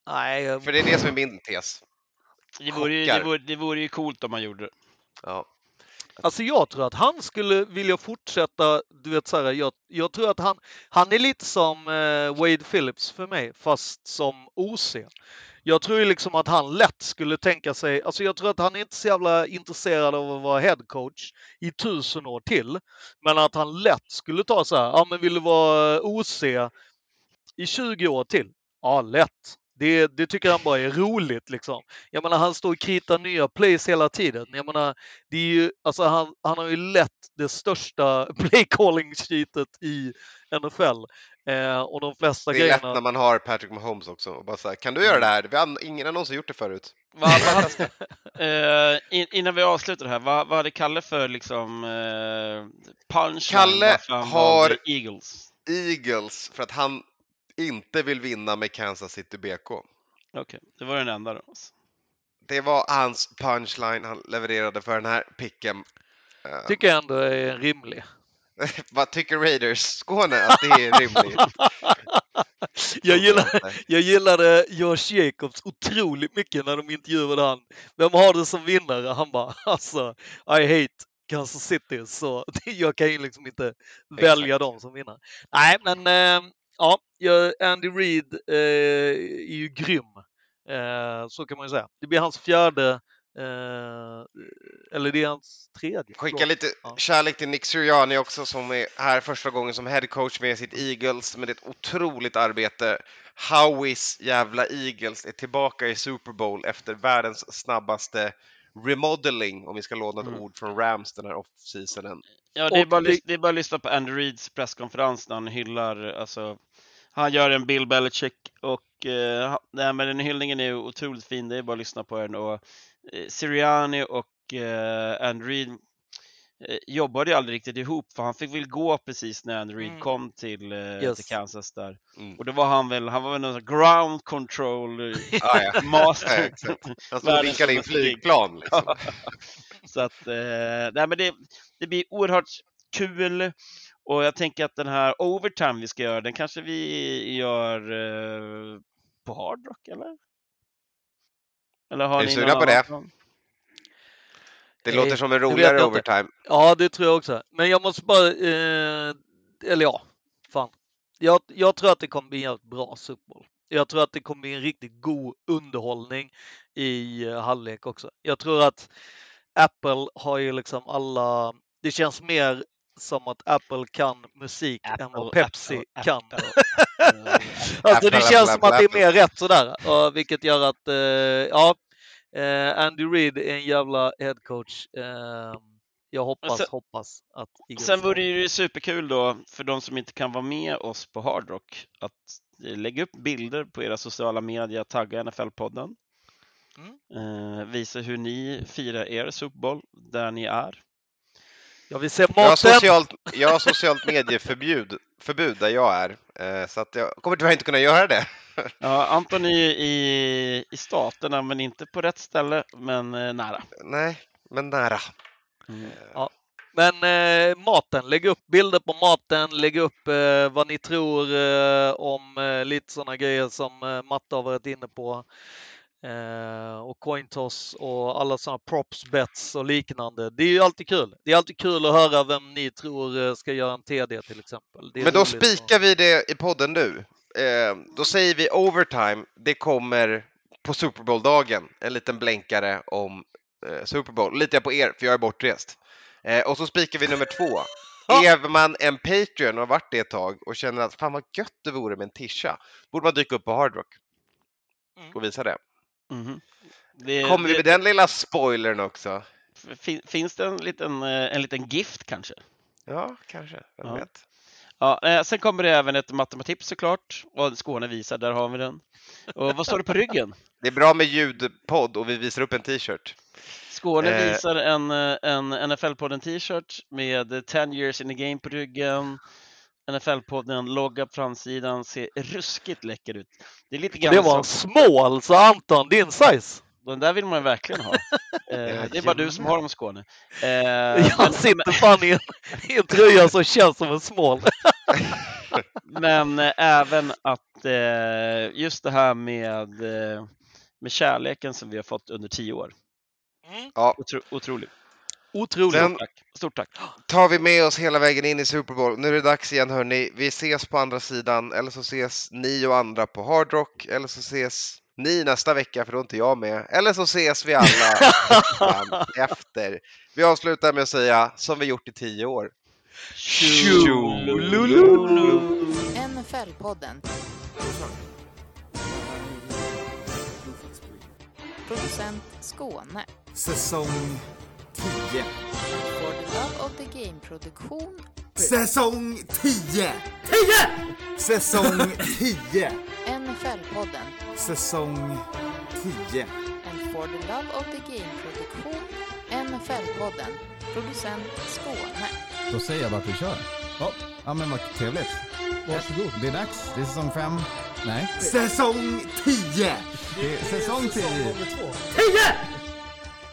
Nej, För det är det som är min tes. Det vore, ju, det, vore, det vore ju coolt om man gjorde det. Ja. Alltså jag tror att han skulle vilja fortsätta, du vet så här, jag, jag tror att han, han är lite som eh, Wade Phillips för mig, fast som OC. Jag tror ju liksom att han lätt skulle tänka sig, alltså jag tror att han är inte så jävla intresserad av att vara headcoach i tusen år till, men att han lätt skulle ta så här, ja men vill du vara OC i 20 år till? Ja, lätt. Det, det tycker han bara är roligt liksom. Jag menar, han står och kritar nya plays hela tiden. Jag menar, det är ju, alltså han, han har ju lett det största play calling sheetet i NFL. Eh, och de flesta Det är lätt grejerna... när man har Patrick Mahomes också. Och bara så här, kan du göra det här? Vi har, ingen har någonsin gjort det förut. Vad, vad hade, eh, in, innan vi avslutar det här, vad, vad hade Kalle för liksom eh, punchline? Kalle har- Eagles. Eagles, för att han inte vill vinna med Kansas City BK. Okej, det var den enda då. alltså. Det var hans punchline han levererade för den här picken. Eh, tycker jag ändå är rimlig. vad tycker Raiders Skåne att det är rimligt? Jag, gillar, inte. jag gillade Josh Jacobs otroligt mycket när de intervjuade han. Vem har du som vinnare? Han bara, alltså, I hate Kansas City, så jag kan ju liksom inte välja dem som vinnare. Nej, men eh, ja, Andy Reid eh, är ju grym. Eh, så kan man ju säga. Det blir hans fjärde, eh, eller det är hans tredje. Skicka lite Ja. kärlek till Nick Sirianni också som är här första gången som head coach med sitt Eagles. Men det är ett otroligt arbete. Howies jävla Eagles är tillbaka i Super Bowl efter världens snabbaste remodeling, om vi ska låna ett Mm. ord från Rams den här off-seasonen. Ja, det är, bara, det- är bara att lyssna på Andrew Reeds presskonferens när han hyllar, alltså, han gör en Bill Belichick och eh, nej, men den hyllningen är otroligt fin, det är bara att lyssna på den och eh, Sirianni och eh, Andrew Reed jobbade ju aldrig riktigt ihop för han fick väl gå precis när Reed Mm. kom till, eh, Yes. till Kansas där. Mm. Och då var han väl, han var väl någon ground control eh, Ah, ja. Master. Han stod och vinkade in flygplan. Liksom. Så att, eh, nej men det, det blir oerhört kul och jag tänker att den här overtime vi ska göra, den kanske vi gör eh, på Hard Rock eller? Eller har Är ni sugna på det? plan? Det Nej, låter som en roligare overtime. Ja, det tror jag också. Men jag måste bara, eh, eller ja, fan. Jag, jag tror att det kommer bli en jävligt bra Super Bowl. Jag tror att det kommer bli en riktigt god underhållning i uh, halvlek också. Jag tror att Apple har ju liksom alla, det känns mer som att Apple kan musik än vad Apple, Pepsi Apple, kan. Apple. Eh, Alltså det Apple, känns Apple, som att det är Apple. mer rätt sådär, och vilket gör att, eh, ja, eh, Andy Reid är en jävla headcoach. Eh, jag hoppas, sen- hoppas att Eagles Sen vore det ju superkul då för de som inte kan vara med oss på Hard Rock att eh, lägga upp bilder på era sociala medier, tagga NFL-podden. Mm. Eh, visa hur ni firar er Super Bowl där ni är. Jag vill se Jag har maten! socialt, jag har socialt medieförbud förbud där jag är, eh, så att jag kommer tyvärr inte kunna göra det. Ja, Anton är ju i, i staterna, men inte på rätt ställe, men eh, nära. Nej, men nära. Mm. Men eh, maten, lägg upp bilder på maten, lägg upp eh, vad ni tror eh, om eh, lite sådana grejer som eh, Matte har varit inne på. Eh, och cointoss och alla sådana props bets och liknande. Det är ju alltid kul. Det är alltid kul att höra vem ni tror eh, ska göra en TD till exempel. Det är Men då roligt spikar vi det i podden nu. Eh, då säger vi overtime, det kommer på Super Bowl-dagen. En liten blänkare om eh, Super Bowl. Litar jag på er, för jag är bortrest. Eh, och så spikar vi nummer två. Är man en Patreon och har varit det ett tag och känner att fan vad gött det vore med en tisha, borde man dyka upp på Hard Rock Mm. och visa det. Mhm. Det, Kommer vi det, med den lilla spoilern också? fin, finns det en liten, eh, en liten gift kanske? Ja, kanske. Vem Ja. vet? Ja, eh, sen kommer det även ett matematips såklart. Och Skåne visar, där har vi den. Och vad står det på ryggen? Det är bra med ljudpodd och vi visar upp en t-shirt. Skåne Eh. visar en, eh, en NFL-podden t-shirt med eh, 10 years in the game på ryggen. NFL-podden logga på framsidan ser ruskigt läcker ut. Det är lite Det var en small, sa Anton, din size. Den där vill man verkligen ha. Eh, det är bara du som har dem Skåne. Eh, Jag men, sitter fan i en, i en tröja som känns som en small. men eh, även att just det här med, med kärleken som vi har fått under tio år. Mm. Otro, otroligt. Otroligt. Sen- Tack. Stort tack. tar vi med oss hela vägen in i Super Bowl. Nu är det dags igen hörni. Vi ses på andra sidan, eller så ses ni och andra på Hard Rock, eller så ses ni nästa vecka, för då är inte jag med. Eller så ses vi alla efter. Vi avslutar med att säga, som vi gjort i tio år. Tjolululu. NFL-podden. Producent Skåne. Säsong 10. For the Love of the Game-produktion. Säsong 10! 10! Säsong 10. NFL-podden. Säsong 10. And for the Love of the Game-produktion. NFL-podden. Producent Skåne. Då säger jag bara att vi kör. Ja, ja men vad trevligt. Varsågod. Det är dags. Det är säsong fem. Nej, Säsong 10! det är säsong tio. 10!